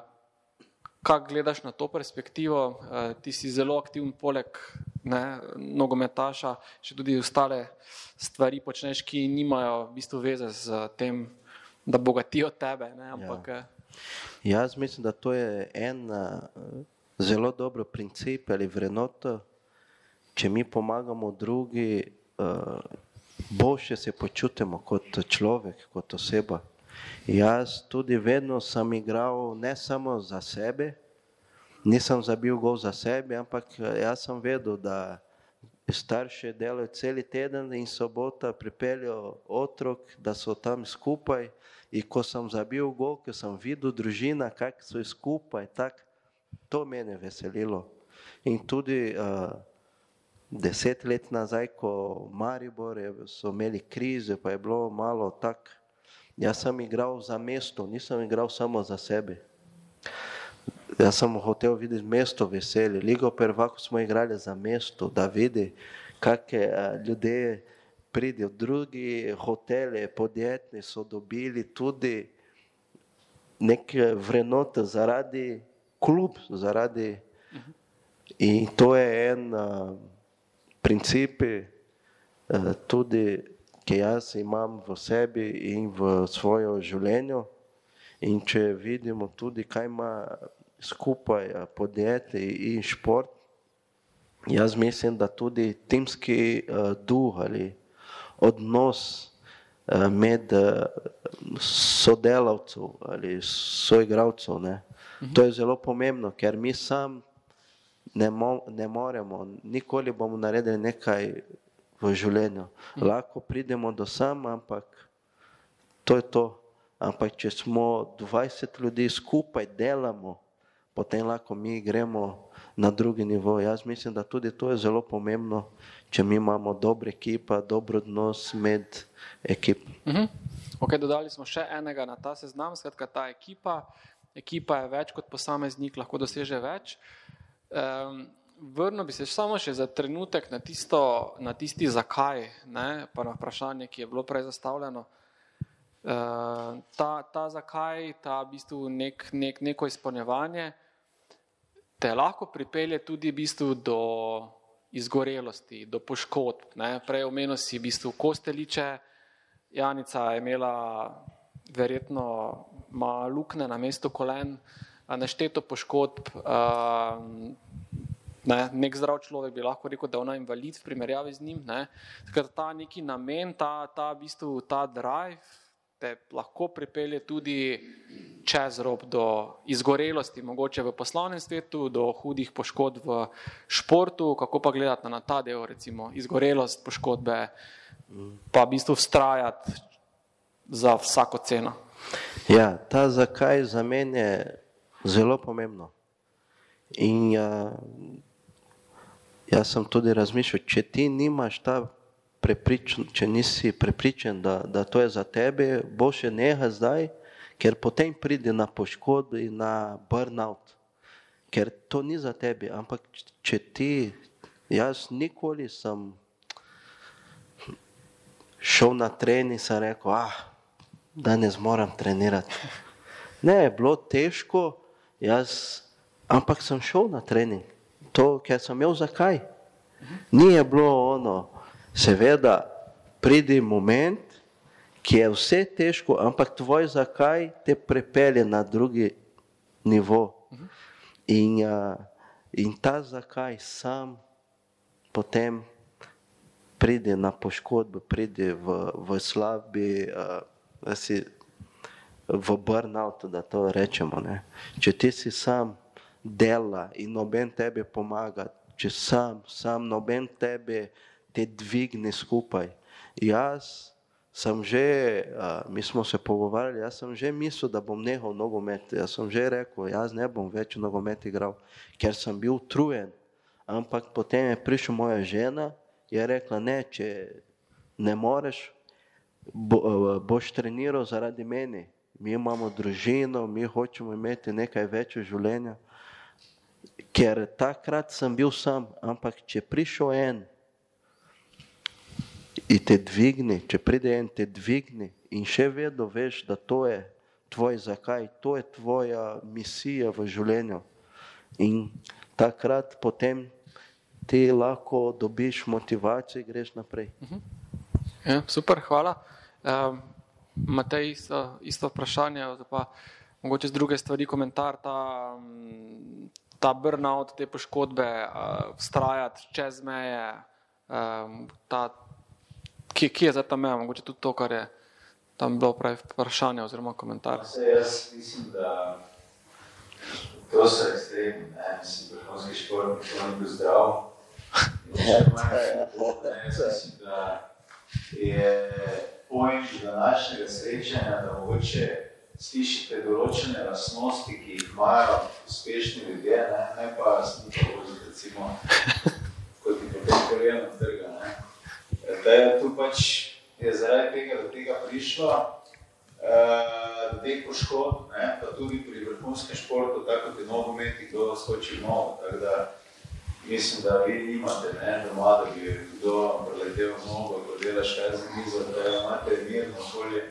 Kaj gledaš na to perspektivo? Uh, ti si zelo aktiven, poleg ne, nogometaša, še tudi ostale stvari počneš, ki nimajo v bistvu veze z tem, da bogatijo tebe. Ne, ampak, Ja. Jaz mislim, da to je en uh, zelo dober princip ali vrednota. Če mi pomagamo drugi, uh, boljše se počutimo kot človek, kot oseba. Jaz tudi vedno sem igral ne samo za sebe, nisem zabil gol za sebe, ampak eh, jaz sem vedel, da starši delajo cel teden in sobota pripeljejo otrok, da so tam skupaj. In ko sem zabil gol, ko sem videl družina, kako so skupaj, tak, to mene veselilo. In tudi uh, deset let nazaj, ko Maribor je, so imeli krize, pa je bilo malo tako. Jaz sem igral za mesto, nisem igral samo za sebe. Jaz sem hotel videti mesto veselje. Ligo prvako smo igrali za mesto, da vidi, kakšne uh, ljudje pridejo. Drugi hoteli, podjetni so dobili tudi neke vrednote zaradi klub, zaradi in to je en uh, princip, uh, tudi, ki jaz imam v sebi in v svojem življenju. In če vidimo tudi, kaj ima skupaj podjetje in šport, jaz mislim, da tudi timski a, duh ali odnos a, med a, sodelavcev ali soigravcev, ne, to je zelo pomembno, ker mi sam ne, mo ne moremo, nikoli bomo naredili nekaj v življenju. Lahko pridemo do sam, ampak to je to. Ampak če smo 20 ljudi skupaj delamo, potem lahko mi gremo na drugi nivo. Jaz mislim, da tudi to je zelo pomembno, če mi imamo dobro ekipa, dober odnos med ekip. Mhm. Okay, dodali smo še enega na ta seznam, skratka ta ekipa. Ekipa je več kot posameznik, lahko doseže več. Um, vrnil bi se samo še za trenutek na, tisto, na tisti zakaj, ne, pa na vprašanje, ki je bilo prej zastavljeno. Uh, ta, ta zakaj, ta v bistvu nek, nek, neko izpolnjevanje, te lahko pripelje tudi v bistvu do izgorelosti, do poškodb. Ne. Prej omenil si v bistvu kosteliče, Janica je imela verjetno ima lukne na mestu kolen, nešteto poškodb. Uh, ne, nek zdrav človek bi lahko rekel, da je ona invalid v primerjavi z njim. Ne. Takrat ta neki namen, ta, ta, v bistvu, ta drive te lahko pripelje tudi čez rob do izgorelosti, mogoče v poslovnem svetu, do hudih poškodb v športu, kako pa gledati na ta del, recimo izgorelost, poškodbe, pa v bistvu vztrajati za vsako ceno. Ja, ta zakaj za mene je zelo pomembno. In ja, jaz sem tudi razmišljal, če ti nimaš ta prepričan, če nisi prepričan, da, da to je za tebe, bo še neha zdaj, ker potem pride na poškodbo in na burnout. Ker to ni za tebe, ampak če ti, jaz nikoli sem šel na trening, sem rekel, ah, danes moram trenirati. Ne, bilo težko, jaz, ampak sem šel na trening. To, ker sem imel zakaj. Ni je bilo ono, seveda pride moment, ki je vse težko, ampak tvoj zakaj te prepelje na drugi nivo. In, in ta zakaj sam potem pride na poškodbo, pride v, v slabi, uh, si, v burnout, da to rečemo. Ne. Če ti si sam dela in noben tebi pomaga, če sam, sam noben tebe te dvigne skupaj. Jaz sem že, uh, mi smo se pogovarjali, jaz sem že mislil, da bom nehal nogomet. Jaz sem že rekel, jaz ne bom več nogomet igral, ker sem bil utrujen. Ampak potem je prišla moja žena in je rekla, ne, če ne moreš, bo, boš treniral zaradi meni. Mi imamo družino, mi hočemo imeti nekaj več življenja. Ker takrat sem bil sam, ampak če prišel en, in te dvigne, če pride en, te dvigne in še vedno veš, da to je tvoj zakaj, to je tvoja misija v življenju. In takrat potem ti lahko dobiš motivacijo in greš naprej. Ja, super, hvala. Um, Matej, isto, isto vprašanje, pa mogoče z druge stvari, komentar, ta, mm, ta burnout, te poškodbe, uh, vztrajati čez meje, um, ta, kje, kje je za ta meja, mogoče tudi to, kar je tam bilo pravi vprašanje oziroma komentar. Jaz mislim, da to so ekstremni, ne, mislim, vrhunski šport, to ni bil zdrav. Jaz mislim, da je point današnjega srečanja, da mogoče slišite določene lastnosti, ki jih imajo uspešni ljudje, ne, ne pa smite voziti, recimo, kot je potem koljeno trga. Ne. Da je tu pač je zaradi tega do tega prišlo, uh, do teh poškodb, pa tudi pri vrhunskem športu, tako kot je nogometi, kdo skoči v nogo. Tako da mislim, da vi nimate ne, doma, da bi kdo preletel v nogo, ko delaš kaj za mizo, da imate mirno okolje.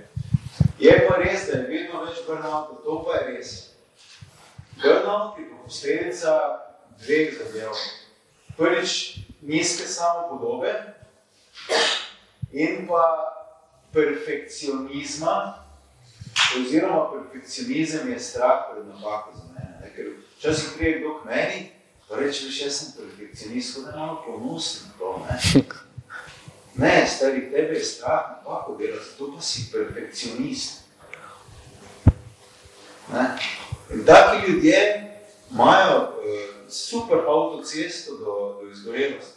Je pa res, da je vedno več burnout, to pa je res. Burnout je posledica dveh zadev. Prvič, nizke samopodobe in pa perfekcionizma, oziroma perfekcionizem je strah pred napako za mene. Ne? Ker včasih prije kdo k meni, pa reče, veš, jaz sem perfekcionist, da malo ponosim to. Ne? ne, stari, tebe je strah napako delati, zato pa si perfekcionist. Ne? In taki ljudje imajo uh, super avtocesto do, do izgorelosti.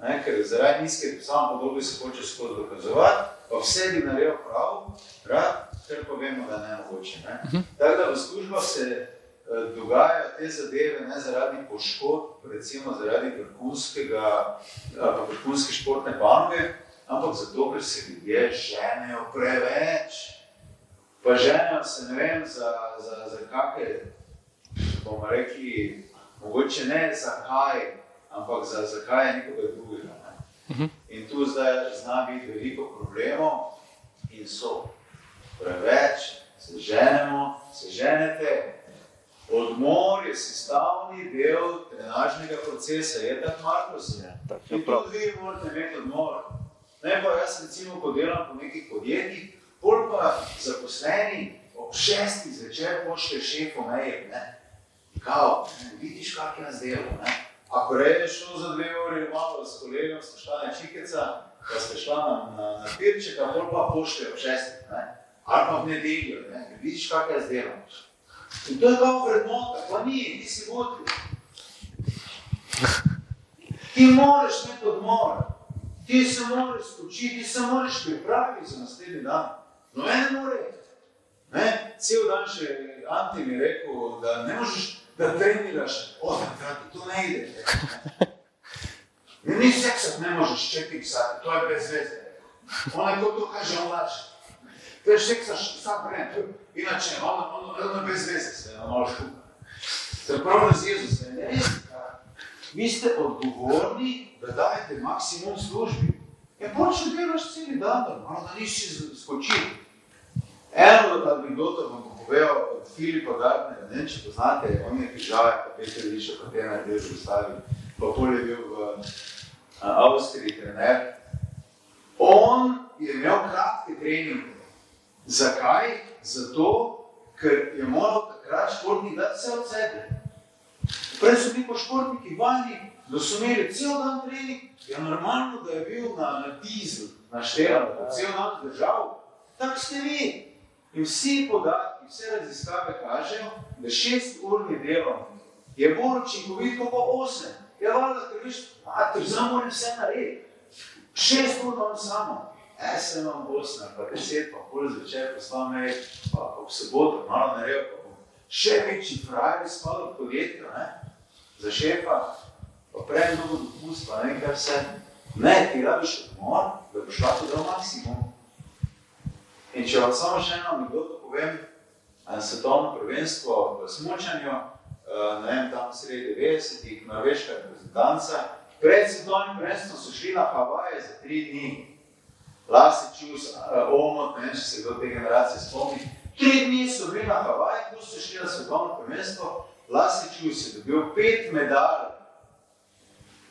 Ne, ker zaradi nizke samo podobe se hoče skozi dokazovati, pa vse bi naredil prav, rad, ker pa vemo, da ne mogoče. Ne. Uh -huh. Tako da v službah se uh, dogajajo te zadeve ne zaradi poškodb, recimo zaradi vrhunskega, vrhunske športne panoge, ampak zato, ker se ljudje ženejo preveč. Pa ženejo se, ne vem, za, za, za kakšne, bomo rekli, mogoče ne zakaj, ampak za, zakaj je nekoga drugega. Ne? -huh. In tu zdaj zna biti veliko problemov in so preveč, se ženemo, se ženete. Odmor je sestavni del trenažnega procesa, je tako malo se. In tudi vi morate imeti odmor. Ne pa jaz recimo, ko delam po nekih podjetjih, pol pa zaposleni ob šestih zvečer pošle šefo mail, ne. Kao, ne, vidiš, kak nas delo, ne. Ako rečeš šlo za dve uri, malo s kolegom, ste šla na čikica, pa ste šla na, pirček, a pol pa pošte ob šestih, ali pa v nedeljo, ne? vidiš, kak je zdelo. In to je kao vrednota, pa ni, ti si vodi. Ti moraš imeti odmor, ti se moraš spočiti, ti se moraš pripraviti za naslednji dan. No, ene more. Ne? Cel dan še Anti mi je rekel, da ne možeš da treniraš osmkrat, to ne ide. Ni seksa, ne možeš četiri sati, to je bez veze. Onaj ko to kaže, on laže. To je seksaš vsak vreme, inače, ono, ono, ono bez veze se, ono šuka. Se pravi, z Jezusa, ne vi ste odgovorni, da dajete maksimum službi. Ja, počne delaš celi dan, malo da nisi skočil. Eno od anegdota vam povedal od Filipa Gardnera, ne vem, če poznate, on je pižavaj, pa Peter Liša, pa te naredil v Jugoslavi, pa pol je bil v Avstriji trener. On je imel kratke treninge. Zakaj? Zato, ker je moral takrat športnik dati vse od sebe. Prej so bili po športniki vani, da so imeli cel dan trening, je normalno, da je bil na, na dizel, na štelan, cel dan držal. Tak ste vi. In vsi podatki, vse raziskave kažejo, da šest urni delo je bolj učinkovit kot osem. Je valjda, ker viš, mater, zdaj moram vse narediti. Šest ur imam samo. E, se imam osem, pa deset, pa pol zvečer, pa sva me, pa ob soboto, malo naredil, pa bom še večji frajer spadal v podjetje, ne? Za šefa, pa prej mnogo dopust, pa ne kaj vse. Ne, ti rabiš odmor, da boš lahko dal maksimum. In če vam samo še eno anegdoto povem, svetovno prvenstvo v smučanju, ne vem, tam sredi 90-ih, norveška reprezentanca, pred svetovnim prvenstvom so šli na Havaje za tri dni. Lasi Čus, Omot, ne vem, če se do te generacije spomni. Tri dni so bili na Havaje, ko so šli na svetovno prvenstvo. Lasi Čus je dobil pet medalj.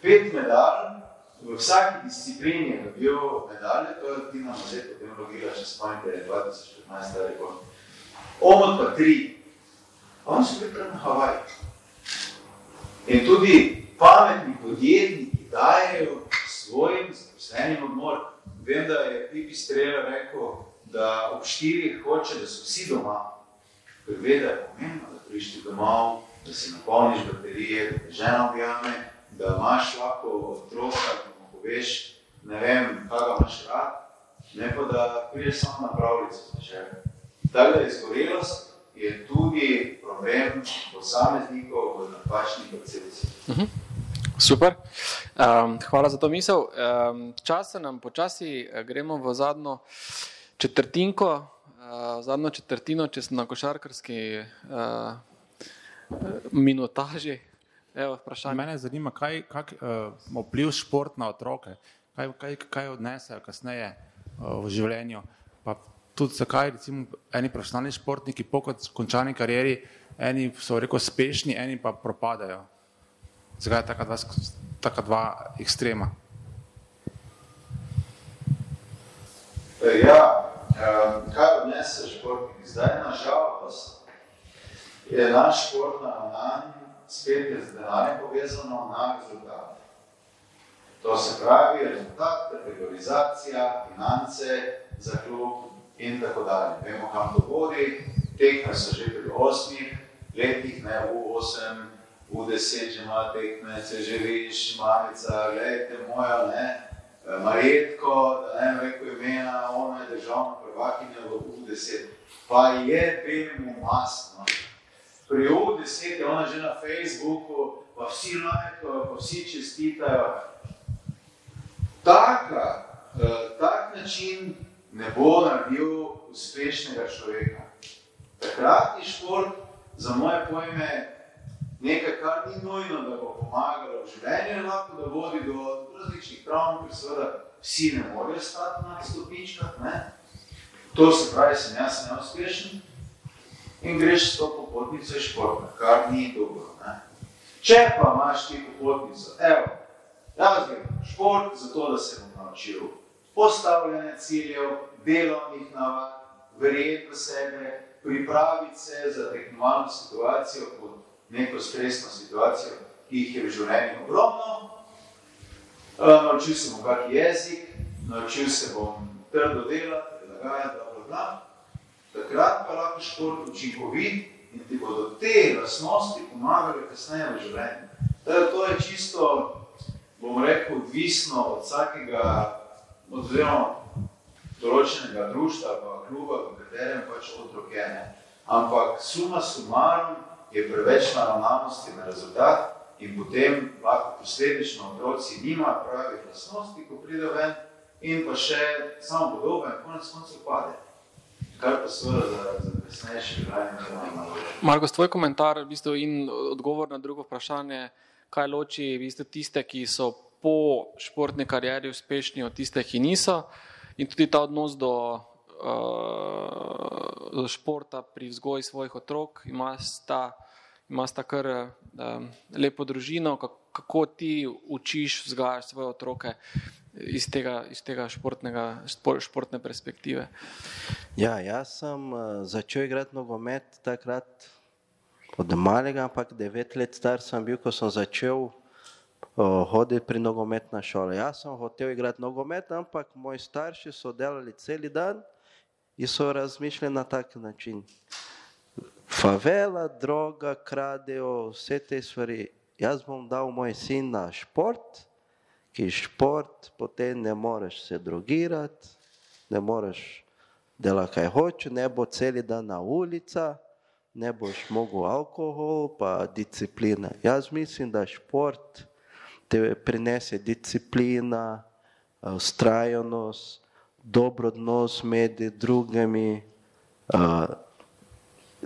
pet medalj, v vsaki disciplini je dobil medalje, to je Tina Mazet potem logila, če spomnite, 2015 rekord. Omot pa tri. On so bili na Havaji. In tudi pametni podjetniki dajejo svojim zaposlenim odmor. Vem, da je Pipi Strela rekel, da ob štirih hoče, da so vsi doma. Ker ve, da je pomembno, da prišti domov, da si napolniš baterije, da te žena objame, da imaš lahko otroka, da mu poveš, ne vem, kaj ga imaš rad, ne pa da prideš samo na pravljico za žene. Tako da izgorelost je tudi problem posameznikov v napačni percepciji. Uh mhm. -huh. Super, um, hvala za to misel. Um, čas se nam počasi eh, gremo v zadnjo četrtinko, uh, zadnjo četrtino, če smo na košarkarski uh, minutaži. Evo, Mene zanima, kaj kak, uh, vpliv šport na otroke, kaj, kaj, kaj odnesejo kasneje uh, v življenju. Pa tudi zakaj recimo eni profesionalni športniki po končani karieri, eni so rekel uspešni, eni pa propadajo. Zakaj je taka dva, taka dva ekstrema? Ja, kaj odnese športnik? Zdaj, na žalost, je naš šport naravnan, spet je z denarjem povezano na rezultat. To se pravi, rezultat, kategorizacija, finance za klub in tako dalje. Vemo, kam to vodi, tekme so že pri osmih letih, ne v osem, v deset že ima tekme, se že viš, mamica, gledajte moja, ne, Marjetko, da ne rekel imena, ona je državna prvakinja v U10. Pa je belemu masno. Pri U10 je ona že na Facebooku, pa vsi lajkajo, pa vsi čestitajo. Taka, tak način ne bo naredil uspešnega človeka. Takratni šport, za moje pojme, nekaj, kar ni nujno, da bo pomagalo v življenju, lahko da vodi do različnih travm, ker seveda vsi ne morejo stati na stopničkah. Ne? To se pravi, sem jaz neuspešen in greš s to popotnico iz športa, kar ni dobro. Ne? Če pa imaš ti popotnico, evo, jaz grem šport, zato da se bom naučil postavljanje ciljev, delovnih navad, verjeti v sebe, pripraviti se za tekmovalno situacijo pod neko stresno situacijo, ki jih je v življenju ogromno. Uh, naučil sem bom kak jezik, naučil se bom trdo delati, prilagajati, bla, bla, bla. Takrat pa lahko šport učinkovit in ti bodo te lasnosti pomagali kasneje v življenju. Teda, to je čisto, bom rekel, odvisno od vsakega, oziroma določenega društva, pa kluba, v katerem pač otrok je. Ampak suma sumarum, je preveč naravnanosti na rezultat in potem lahko posledično otroci nima pravih lasnosti, ko pride ven in pa še samo podoben, konec koncev pade. Kar pa seveda za, za kasnejše življenje ne ima. Marko, tvoj komentar v bistvu in odgovor na drugo vprašanje, kaj loči v bistvu tiste, ki so po športni karieri uspešni od tiste, ki niso. In tudi ta odnos do uh, športa pri vzgoji svojih otrok, ima sta, ima sta kar uh, lepo družino, kako ti učiš, vzgajaš svoje otroke iz tega, iz tega športnega, športne perspektive. Ja, jaz sem uh, začel igrati nogomet takrat od malega, ampak devet let star sem bil, ko sem začel hoditi pri nogometna šola. Jaz sem hotel igrati nogomet, ampak moji starši so delali cel dan in so razmišljali na tak način. Favela, droga, kradejo, vse te stvari. Jaz bom dal moj sin na šport, ki šport, potem ne moreš se drogirati, ne moreš delati kaj hoče, ne bo cel dan na ulica, ne boš mogel alkohol, pa disciplina. Jaz mislim, da šport te prinese disciplina, ustrajnost, dober odnos med drugimi, uh,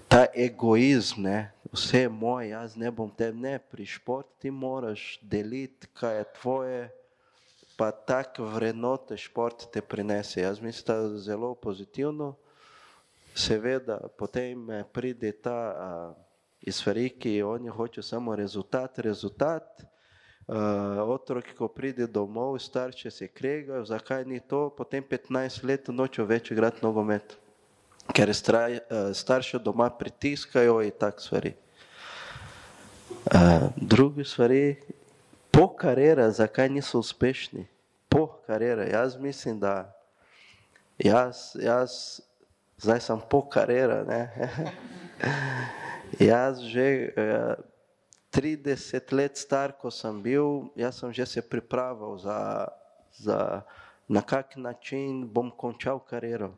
ta egoizem, ne, vse je moje, jaz ne bom te ne pri športu, ti moraš deliti, kaj je tvoje, pa tak vrednote šport te prinese. Jaz mislim, da je zelo pozitivno. Seveda, potem pride ta uh, iz ki oni hočejo samo rezultat, rezultat, Uh, otroci, ko pride domov, starši se kregajo, zakaj ni to, potem 15 let nočejo več igrati nogomet, ker straj, uh, starši doma pritiskajo in tak stvari. Uh, drugi stvari, po karjera, zakaj niso uspešni? Po karjera, jaz mislim, da jaz, jaz zdaj sem po karjera, ne? jaz že uh, 30 let star, ko sem bil, jaz sem že se pripravil za, za na kak način bom končal kariero.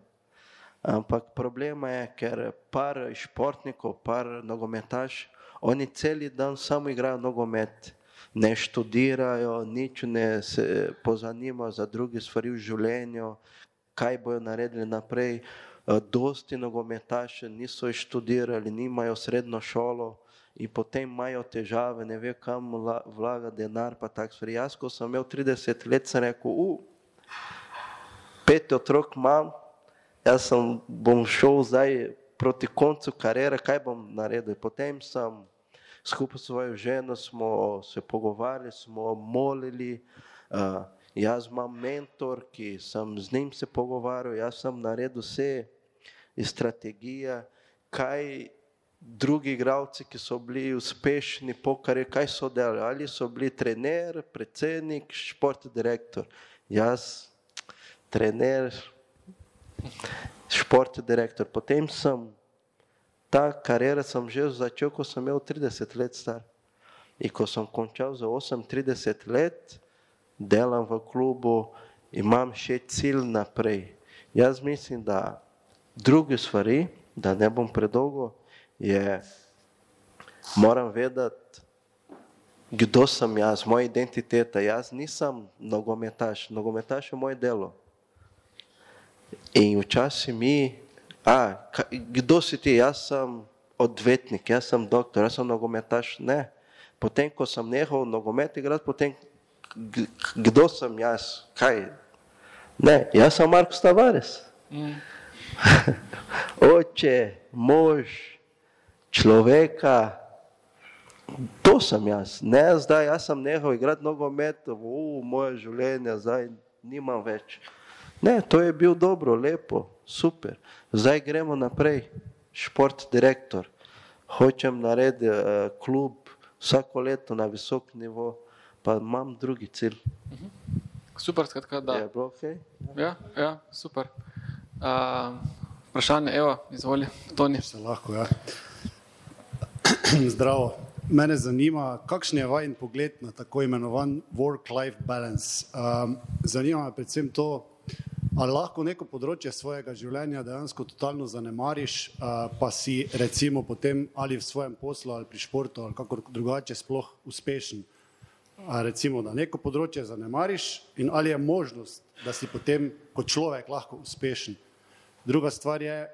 Ampak problema je, ker par športnikov, par nogometaš, oni celi dan samo igrajo nogomet, ne študirajo, nič ne se pozanimajo za druge stvari v življenju, kaj bojo naredili naprej. Dosti nogometaše niso študirali, nimajo srednjo šolo, in potem imajo težave, ne ve, kam vlaga denar. Jaz, ko sem imel 30 let, sem rekel, uh, pet otrok imam, jaz sem, bom šel zdaj proti koncu karijere, kaj bom naredil. Potem sem skupaj s svojo ženo smo se pogovarjali, smo molili. Uh, jaz imam mentor, ki sem z njim se pogovarjal, jaz sem naredil vse strategije, kaj drugi igralci, ki so bili uspešni, pokari, kaj so delali, ali so bili trener, predsednik, športni direktor. Jaz, trener, športni direktor. Potem sem ta karijera sem že začel, ko sem imel 30 let star. In ko sem končal za 38 let, delam v klubu, imam še cilj naprej. Jaz mislim, da druge stvari, da ne bom predolgo, je, moram vedeti, kdo sem jaz, moja identiteta. Jaz nisem nogometaš, nogometaš je moje delo. In včasih mi, a, kdo si ti, jaz sem odvetnik, jaz sem doktor, jaz sem nogometaš, ne. Potem, ko sem nehal nogomet igrati, potem, kdo sem jaz, kaj? Ne, jaz sem Marko Stavares. Mm. Oče, mož, človeka, to sem jaz, ne zdaj, jaz sem nehal igrati nogomet, v moje življenje, zdaj nimam več. Ne, to je bil dobro, lepo, super. Zdaj gremo naprej, šport direktor. Hočem narediti uh, klub vsako leto na visok nivo, pa imam drugi cilj. Super, skratka, da. Je bilo ok? Ja, ja super. Uh, vprašanje, evo, izvoli, Toni. Se lahko, ja. Zdravo. Mene zanima, kakšen je vaš pogled na tako imenovan work-life balance. Um, zanima me predvsem to, ali lahko neko področje svojega življenja dejansko totalno zanemariš, uh, pa si recimo potem ali v svojem poslu ali pri športu ali kako drugače sploh uspešen. A recimo, da neko področje zanemariš in ali je možnost, da si potem kot človek lahko uspešen. Druga stvar je,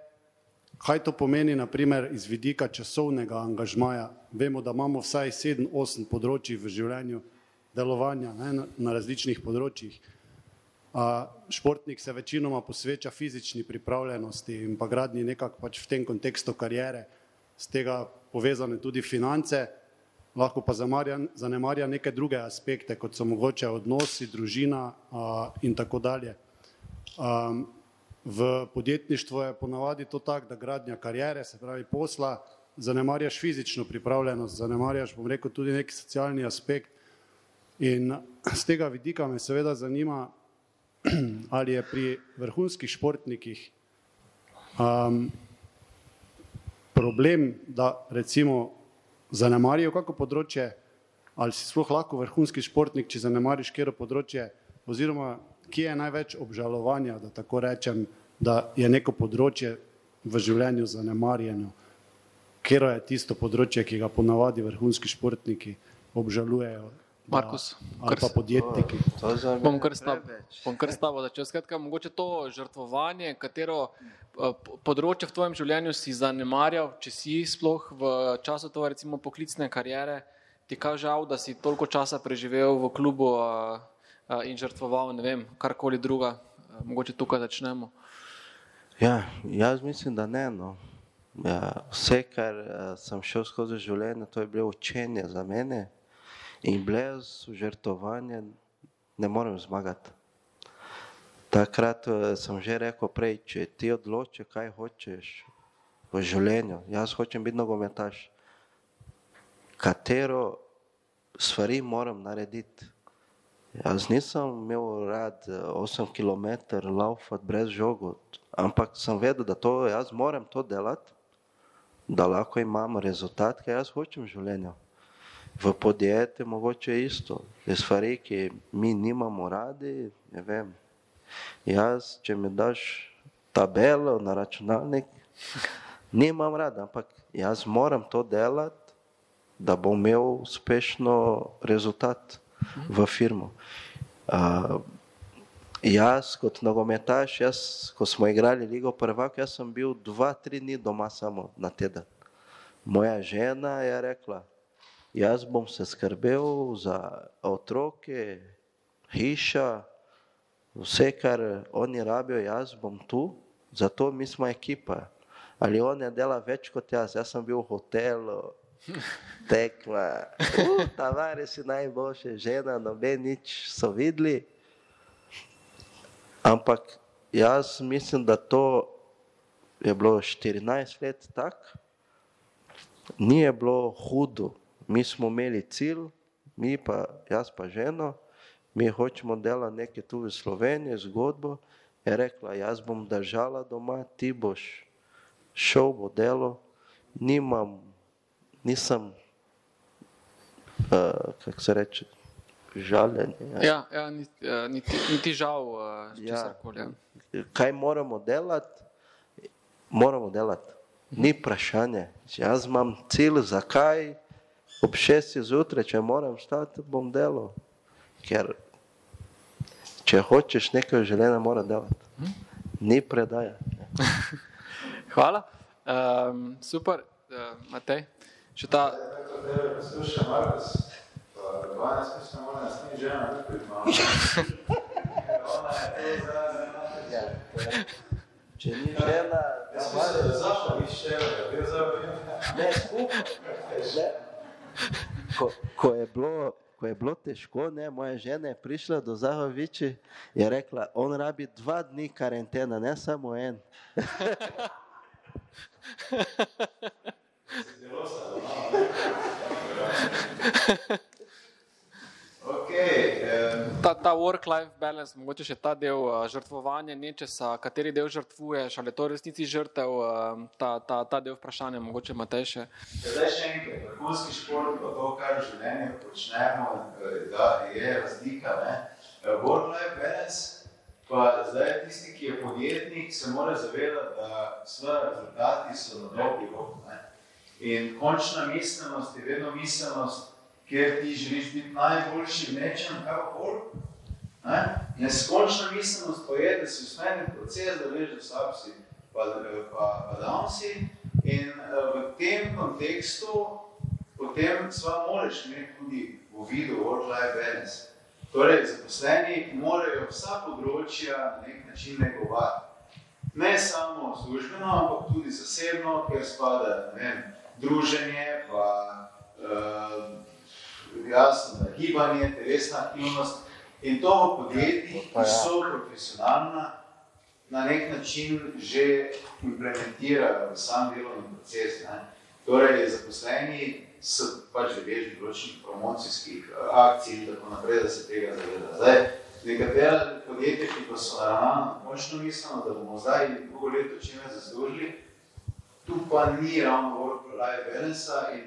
Kaj to pomeni, naprimer, iz vidika časovnega angažmaja? Vemo, da imamo vsaj sedem, osem področji v življenju delovanja ne, na, na različnih področjih. A, športnik se večinoma posveča fizični pripravljenosti in pa gradni nekako pač v tem kontekstu karijere, z tega povezane tudi finance, lahko pa zanemarja neke druge aspekte, kot so mogoče odnosi, družina a, in tako dalje. A, V podjetništvu je ponavadi to tako, da gradnja karijere, se pravi posla, zanemarjaš fizično pripravljenost, zanemarjaš, bom rekel, tudi neki socialni aspekt. In z tega vidika me seveda zanima, ali je pri vrhunskih športnikih um, problem, da recimo zanemarijo kako področje, ali si sploh lahko vrhunski športnik, če zanemariš kjero področje, oziroma kje je največ obžalovanja, da tako rečem, da je neko področje v življenju zanemarjeno, ker je tisto področje, ki ga ponavadi vrhunski športniki obžalujejo. Markus, ali pa podjetniki. Bom kar stavo začel. Skratka, mogoče to žrtvovanje, katero eh, področje v tvojem življenju si zanemarjal, če si sploh v času tvoje recimo poklicne karijere, ti kaže žal, da si toliko časa preživel v klubu uh, in žrtvoval, ne vem, karkoli druga, mogoče tukaj začnemo. Ja, jaz mislim, da ne. No. Ja, vse, kar sem šel skozi življenje, to je bilo učenje za mene. in brez žrtovanja ne morem zmagati. Takrat sem že rekel prej, če ti odloči, kaj hočeš v življenju. Jaz hočem biti nogometaš. Katero stvari moram narediti? Jaz nisem imel rad 8 km laufati brez žogo, ampak sem vedel, da to jaz moram to delati, da lahko imam rezultat, ki jaz hočem v življenju. V podjetju mogoče isto, je stvari, ki mi nimamo radi, ne vem. Jaz, če mi daš tabelo na računalnik, nimam rad, ampak jaz moram to delati, da bom imel uspešno rezultat v firmo. Uh, jaz kot nogometaš, jaz, ko smo igrali Ligo prvak, jaz sem bil dva, tri dni doma samo na teden. Moja žena je rekla, jaz bom se skrbel za otroke, hiša, vse, kar oni rabijo, jaz bom tu, zato mi smo ekipa. Ali on je dela več kot jaz, jaz sem bil v hotelu, tekma, uh, tavari si najboljše, žena, noben nič so videli. Ampak jaz mislim, da to je bilo 14 let tako, ni bilo hudo. Mi smo imeli cilj, mi pa, jaz pa ženo, mi hočemo delati nekaj tu v Sloveniji, zgodbo. Je rekla, jaz bom držala doma, ti boš šel v delo, nimam, nisem, uh, kako se reče, žaljen. Ja, ja niti, niti, niti žal, uh, Ja. česarkoli. Ja. Kaj moramo delati? Moramo delati. Ni vprašanje. Jaz imam cilj, zakaj ob šestih zjutraj, če moram stati, bom delal. Ker če hočeš nekaj življenju, mora delati. Ni predaja. Hvala. Um, super, uh, Matej. Še ta, Poslušaj, Markus, pa 12 pisma mora nas ni žena, tudi pred mano. Ona je to zaradi nas. Če ni žena, mislim, da števil, bil za ne skupaj. Ne. Ko, ko, je bilo, ko je bilo težko, ne, moja žena je prišla do Zahoviči in je rekla, on rabi dva dni karantena, ne samo en. Eh, ta, ta work-life balance, mogoče še ta del uh, žrtvovanja nečesa, kateri del žrtvuješ, ali je to v resnici žrtev, uh, ta, ta, ta del vprašanja, mogoče Matej še. zdaj še enkrat, vrhunski šport pa to, kar v življenju počnemo, eh, da je razlika. Eh, Work-life balance, pa zdaj tisti, ki je podjetnik, se mora zavedati, da svoje rezultati so na dolgi rok. ne. In končna miselnost je vedno miselnost, kjer ti želiš biti najboljši nečem, kakorkoli. Ne? Neskončna miselnost pa je, da si usmerjen proces, da veš, da slab si, pa, pa, pa down si. In uh, v tem kontekstu potem sva moraš imeti tudi v vidu work-life balance. Torej, zaposleni morajo vsa področja na nek način negovati. Ne samo službeno, ampak tudi zasebno, ker spada ne vem, druženje, pa uh, jasno, da gibanje, telesna aktivnost. In to v podjetjih, ki so profesionalna, na nek način že implementirajo v sam delovni proces. Ne. Torej, zaposleni so pač deležni določenih promocijskih eh, akcij in tako naprej, da se tega zaveda. Zdaj, nekatera podjetja, ki pa so naravno močno misleno, da bomo zdaj drugo leto čim več zaslužili, tu pa ni ravno work-life balance in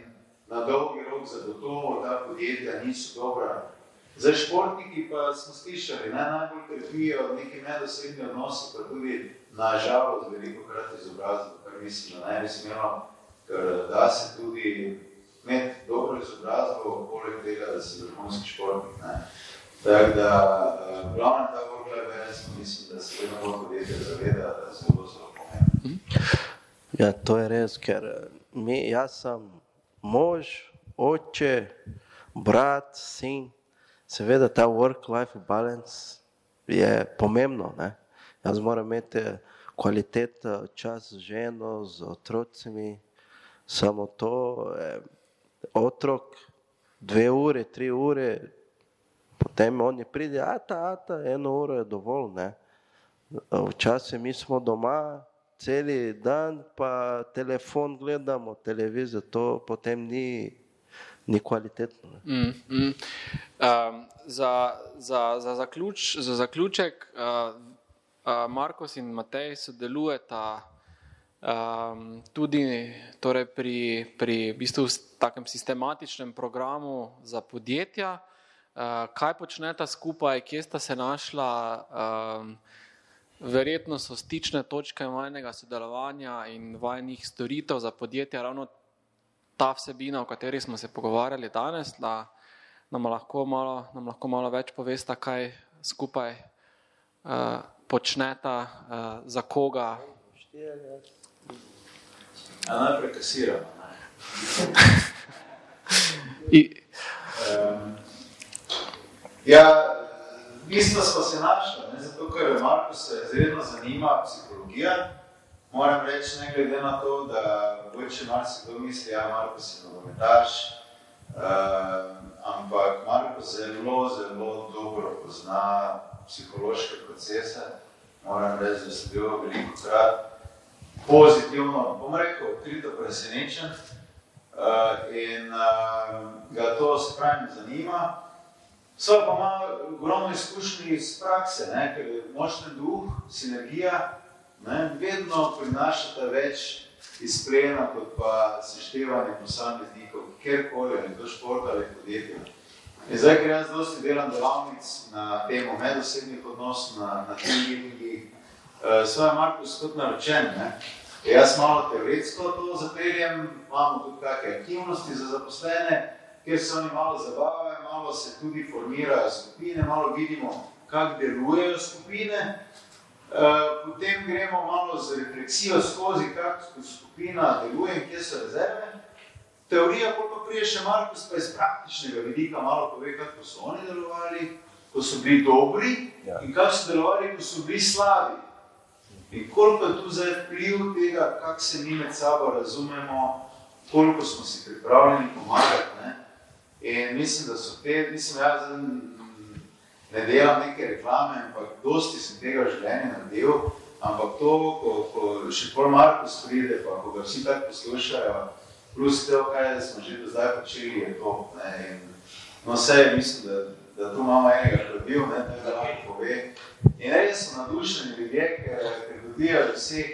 na dolgi rok zagotovo ta podjetja niso dobra. Za športniki pa smo slišali, ne, najbolj trpijo neki medosebni odnosi, pa tudi nažalost veliko krat izobrazbo, kar mislim, da ne bi smelo, ker da se tudi imeti dobro izobrazbo, poleg tega, da si vrhunski športnik. Ne. Tako da, uh, glavno ta work-life balance, mislim, da se vedno bolj podjetje zaveda, da je zelo, zelo pomembno. Ja, to je res, ker eh, mi, jaz sem mož, oče, brat, sin. Seveda ta work-life balance je pomembno. Ne? Jaz moram imeti eh, kvaliteta čas z ženo, z otrocimi. Samo to, eh, otrok dve ure, tri ure, potem oni pride, a ta, a ta, eno uro je dovolj. Včasih mi smo doma, celi dan, pa telefon gledamo, televizijo, to potem ni, ni kvalitetno. Mm, mm. Um, za, za, za, zaključ, za zaključek, uh, uh, Markos in Matej sodelujeta um, tudi torej pri, pri bistvu takem sistematičnem programu za podjetja. Uh, kaj počneta skupaj, kje sta se našla? Um, verjetno so stične točke vajnega sodelovanja in vajnih storitev za podjetja ravno ta vsebina, o kateri smo se pogovarjali danes, da nam lahko malo, nam lahko malo več povesta, kaj skupaj uh, počneta, uh, za koga. A najprej kasiramo. um, ja, Bistvo smo se našli, ne, zato ker Marko se izredno zanima psihologija. Moram reči, ne glede na to, da boče marsikdo misli, ja, Marko si nogometaš, uh, ampak Marko zelo, zelo dobro pozna psihološke procese. Moram reči, da sem bil veliko krat pozitivno, bom rekel, odkrito presenečen uh, in uh, ga to spravim zanima. So pa imamo ogromno izkušnji iz prakse, ne, ker močni duh, sinergija, ne, vedno prinašata več izplena, kot pa seštevanje posameznikov, kjerkoli, ali to šport ali podjetje. In zdaj, ker jaz dosti delam delavnic na temo medosebnih odnosov, na, na tem meetingi, uh, so je Markus kot naročen, ne. Jaz malo teoretsko to zapeljem, imamo tudi kakšne aktivnosti za zaposlene, kjer se oni malo zabavajo, malo se tudi formirajo skupine, malo vidimo, kako delujejo skupine. Uh, potem gremo malo z refleksijo skozi, kako skupina deluje in kje so rezerve. Teorija, ko pa prije še Markus, pa iz praktičnega vidika malo pove, kako so oni delovali, ko so bili dobri ja. in kako so delovali, ko so bili slabi. In koliko je tu zdaj vpliv tega, kako se mi med sabo razumemo, koliko smo si pripravljeni pomagati. Ne? In mislim, da so te, mislim, jaz ne delam neke reklame, ampak dosti sem tega življenja naredil, ampak to, ko, ko še pol Markus pride, pa ko ga vsi tako poslušajo, plus to, kaj smo že do zdaj počeli, je to. Ne? In, no, vse, mislim, da, da tu imamo enega, ki je bil, ne, da lahko pove. In res so nadušeni ljudje, ker, dobijo vseh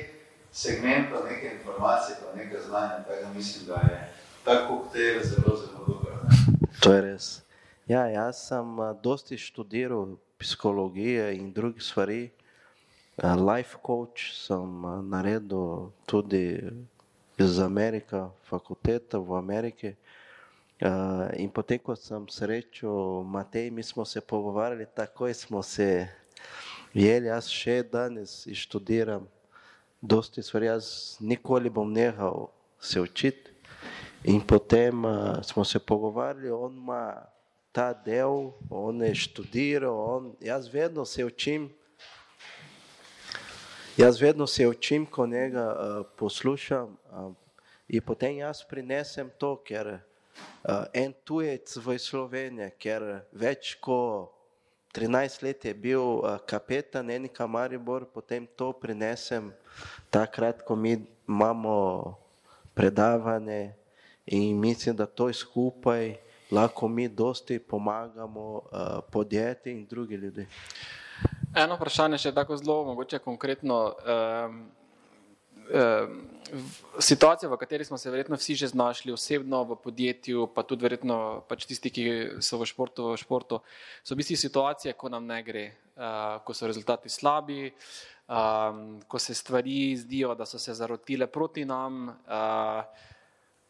segmentov neke informacije, pa nekaj znanja, tako da mislim, da je tako koktejl zelo, zelo dober. To je res. Ja, jaz sem dosti študiral psihologijo in druge stvari. Life coach sem naredil tudi iz Amerike, fakulteta v Ameriki. In potem, ko sem srečal Matej, mi smo se pogovarjali, takoj smo se jeli, jaz še danes študiram dosti stvari, jaz nikoli bom nehal se učiti. In potem uh, smo se pogovarjali, on ima ta del, on je študiral, on, jaz vedno se učim, jaz vedno se učim, ko njega uh, poslušam. Uh, in potem jaz prinesem to, ker uh, en tujec v Sloveniji, ker več kot 13 let je bil uh, kapetan enika Maribor, potem to prinesem takrat, ko mi imamo predavanje, In mislim, da to skupaj lahko mi dosti pomagamo uh, podjetjem in drugim ljudem. Eno vprašanje še tako zelo, mogoče konkretno. Um, um, Situacija, v kateri smo se verjetno vsi že znašli, osebno v podjetju, pa tudi verjetno pač tisti, ki so v športu, v športu, so v bistvu situacije, ko nam ne gre, uh, ko so rezultati slabi, um, ko se stvari zdijo, da so se zarotile proti nam. Uh,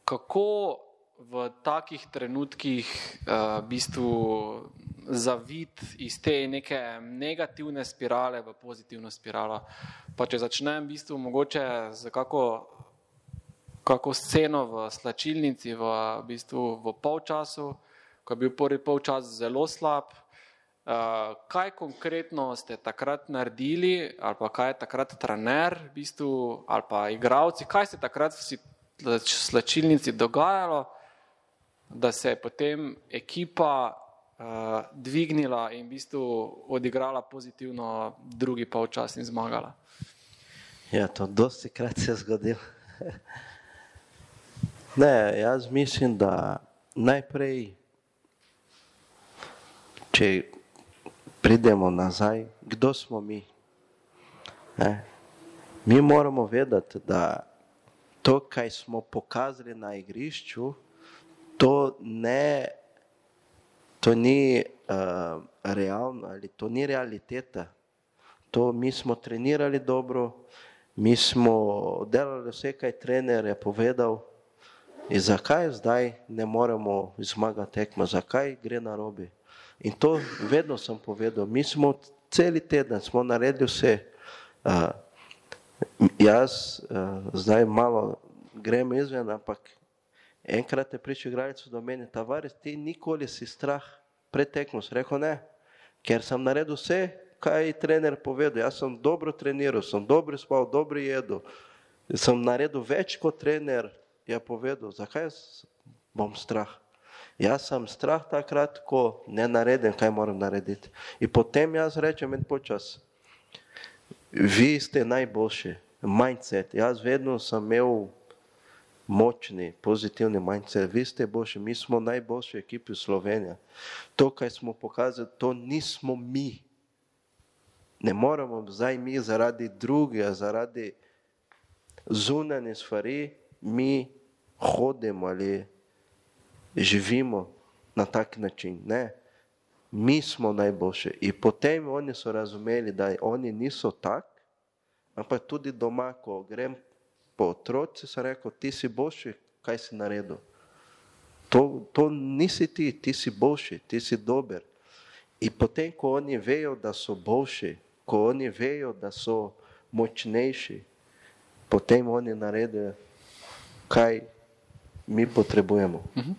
kako v takih trenutkih uh, v bistvu zaviti iz te neke negativne spirale v pozitivno spiralo. Pa če začnem v bistvu mogoče z kako, kako sceno v slačilnici v, v bistvu v polčasu, ko je bil prvi polčas zelo slab, Uh, kaj konkretno ste takrat naredili, ali pa kaj je takrat trener, v bistvu, ali pa igravci, kaj ste takrat slačilnici dogajalo, da se je potem ekipa uh, dvignila in v bistvu odigrala pozitivno, drugi pa včasih zmagala. Ja, to dosti krat se je zgodilo. ne, jaz mislim, da najprej, če pridemo nazaj, kdo smo mi. Ne? Mi moramo vedeti, da to, kar smo pokazali na igrišču, to, ne, to ni uh, realno ali to ni realiteta. To mi smo trenirali dobro, mi smo delali vse, kaj trener je povedal. In zakaj zdaj ne moremo zmagati tekmo, zakaj gre na robi? In to vedno sem povedal. Mi smo cel teden smo naredili vse. Uh, jaz uh, zdaj malo grem izven, ampak enkrat je prišel igralec do mene, tavares, ti nikoli si strah pred tekmo. Rekel ne, ker sem naredil vse, kaj je trener povedal. Jaz sem dobro treniral, sem dobro spal, dobro jedel. Sem naredil več kot trener je povedal. Zakaj bom strah? Jaz sem strah takrat, ko ne naredim, kaj moram narediti. In potem jaz rečem, en počas, vi ste najboljši, mindset. Jaz vedno sem imel močni, pozitivni mindset. Vi ste boljši, mi smo najboljši ekipi v Sloveniji. To, kaj smo pokazali, to nismo mi. Ne moramo zdaj mi zaradi drugega, zaradi zunanje stvari, mi hodimo ali živimo na tak način. Ne. Mi smo najboljši. In potem oni so razumeli, da oni niso tak, ampak tudi doma, ko grem po otroci, sem rekel, ti si boljši, kaj si naredil. To, to nisi ti, ti si boljši, ti si dober. In potem, ko oni vejo, da so boljši, ko oni vejo, da so močnejši, potem oni naredijo, kaj mi potrebujemo. Mhm.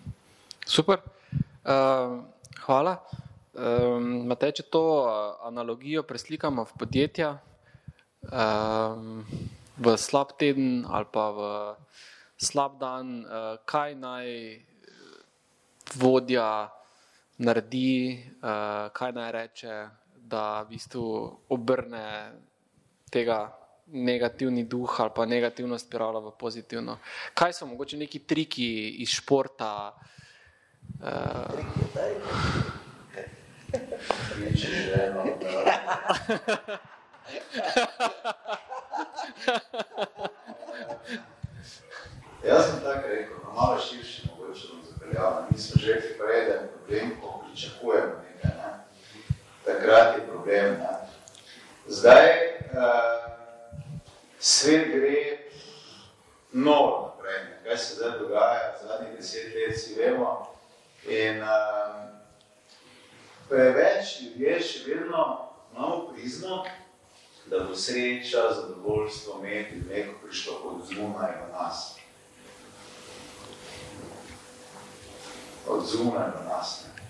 Super. Uh, hvala. Um, Matej, če to analogijo preslikamo v podjetja, um, v slab teden ali pa v slab dan, uh, kaj naj vodja naredi, uh, kaj naj reče, da v bistvu obrne tega negativni duh ali pa negativno spiralo v pozitivno. Kaj so mogoče neki triki iz športa? Uh... Jaz sem tako rekel, no, malo širši, mogoče bom zapeljal. Mi smo že rekli prej, da je problem, ko pričakujemo nekaj. Ne? Takrat je problem. Ne? Zdaj, uh, svet gre noro naprej. Kaj se zdaj dogaja, zadnjih deset let si vemo. In um, preveč ljudje še vedno imamo prizmo, da bo sreča, zadovoljstvo imeti neko prišlo od zunaj v nas. Od zunaj v nas. Ne.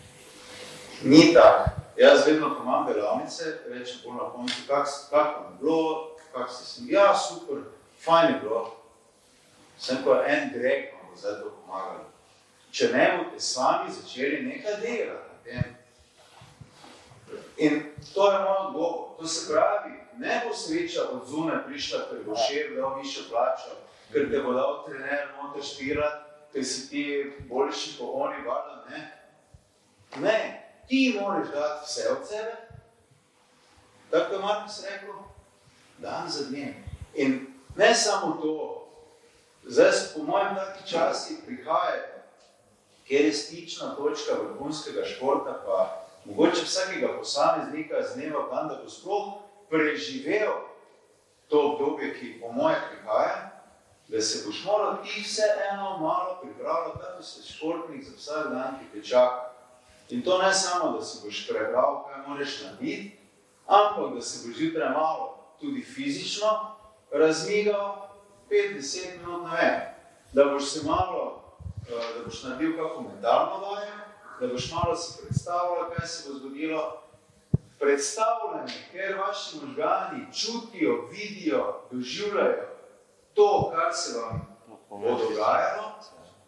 Ni tako. Jaz vedno, ko imam delavnice, rečem bolj na koncu, kako kak je bilo, kako se, ja, super, fajn je bilo. Sem kot en greg, vam bo zdaj to pomagali. Če ne boste sami začeli nekaj delati. In to je moj odgovor. To se pravi, ne bo sreča od zune prišla, ker bo šef dal više plačo, ker te bo dal trener noter špirati, ker si ti boljši po oni, valjda, ne. Ne, ti moraš dati vse od sebe. Tako je Markus rekel, dan za dnem. In ne samo to, zdaj se po mojem taki časi prihajajo, kjer je stična točka vrhunskega športa, pa mogoče vsakega posameznika z dneva v dan, da bo sploh preživel to obdobje, ki po moje prihaja, da se boš moral ti vse eno malo pripravljati, da si športnik za vsak dan, ki te čaka. In to ne samo, da si boš prebral, kaj moraš narediti, ampak da se boš zjutraj malo tudi fizično razmigal, 5-10 minut, ne vem, da boš se malo, eh, da boš naredil kako mentalno vajo, da boš malo si predstavljal, kaj se bo zgodilo. Predstavljanje, ker vaši možgani čutijo, vidijo, doživljajo to, kar se vam bo dogajalo,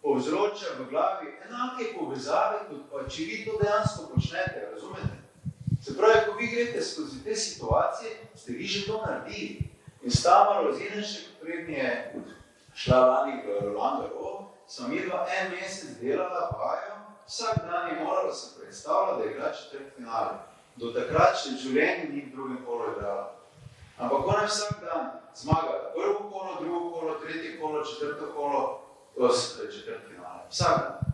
povzroča v glavi enake povezave, kot pa če vi to dejansko počnete, razumete? Se pravi, ko vi greste skozi te situacije, ste vi že to naredili. In s Tamaro Zinešek, prednje je šla lani v Roland Garros, sem midva en mesec delala vajo, vsak dan je morala se predstavljati, da je igra četrt finale. Do takrat še življenje ni v drugem kolo igrala. Ampak ona je vsak dan zmagala. Prvo kolo, drugo kolo, tretje kolo, četrto kolo, četrt finale. Vsak dan.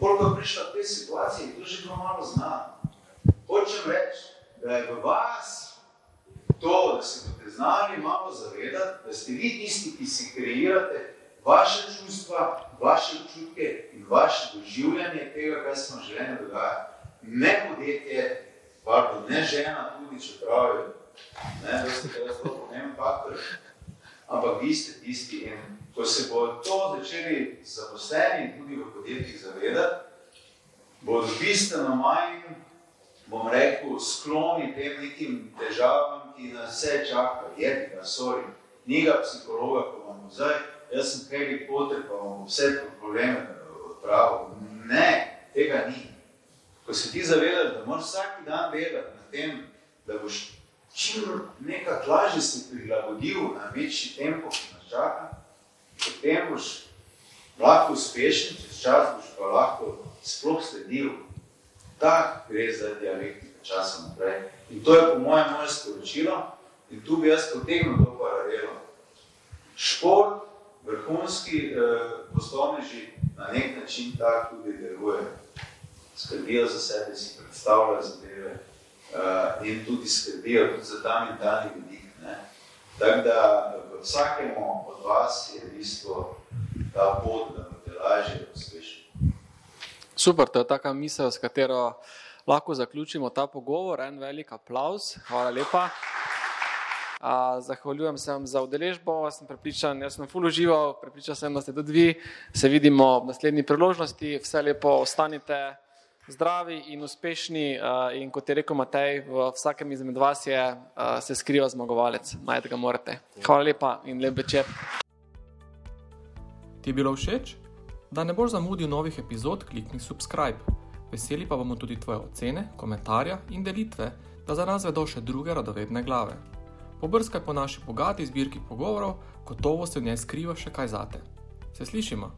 Koliko je prišla te situacije, to že bilo malo znano. Hočem reči, da je v vas to, da se boste znali malo zavedati, da ste vi tisti, ki si kreirate vaše čustva, vaše občutke in vaše doživljanje tega, kaj se vam življenje dogaja. Ne podjetje, pardon, ne žena, tudi če pravijo, ne, da ste tega zelo pomemben faktor, ampak vi ste tisti in ko se bo to začeli zaposleni tudi v podjetjih zavedati, bodo bistveno manj, bom rekel, skloni tem nekim težavam, ki nas vse čaka, je, da sorry, ni ga psihologa, ko imamo zdaj, jaz sem Harry Potter, pa bom vse probleme odpravil. Ne, tega ni. Ko se ti zavedaš, da moraš vsak dan delati na tem, da boš čim nekako lažje se prilagodil na večji tempo, ki nas čaka, potem boš lahko uspešen, čez čas boš pa lahko sploh sledil. Tak gre za dialektika časa naprej. In to je po mojem moje sporočilo in tu bi jaz potegnil to paralelo. Šport vrhunski eh, poslovneži na nek način tako tudi delujejo. Skrbijo za sebe, si predstavljajo zadeve eh, in tudi skrbijo tudi za ta mentalni vidik. Tako da v vsakemu od vas je v bistvu ta pot, da boste lažje uspešni. Super, to je taka misel, s katero lahko zaključimo ta pogovor. En velik aplauz. Hvala lepa. Zahvaljujem se vam za udeležbo, sem prepričan, jaz sem full užival, prepričan sem, da ste tudi vi. Se vidimo v naslednji priložnosti, vse lepo, ostanite zdravi in uspešni. In kot je rekel Matej, v vsakem izmed vas je, se skriva zmagovalec, najti ga morate. Hvala lepa in lep večer. Ti je bilo všeč? Da ne boš zamudil novih epizod, klikni subscribe. Veseli pa bomo tudi tvoje ocene, komentarje in delitve, da za nas vedo še druge radovedne glave. Pobrskaj po naši bogati zbirki pogovorov, gotovo se v njej skriva še kaj zate. Se slišimo?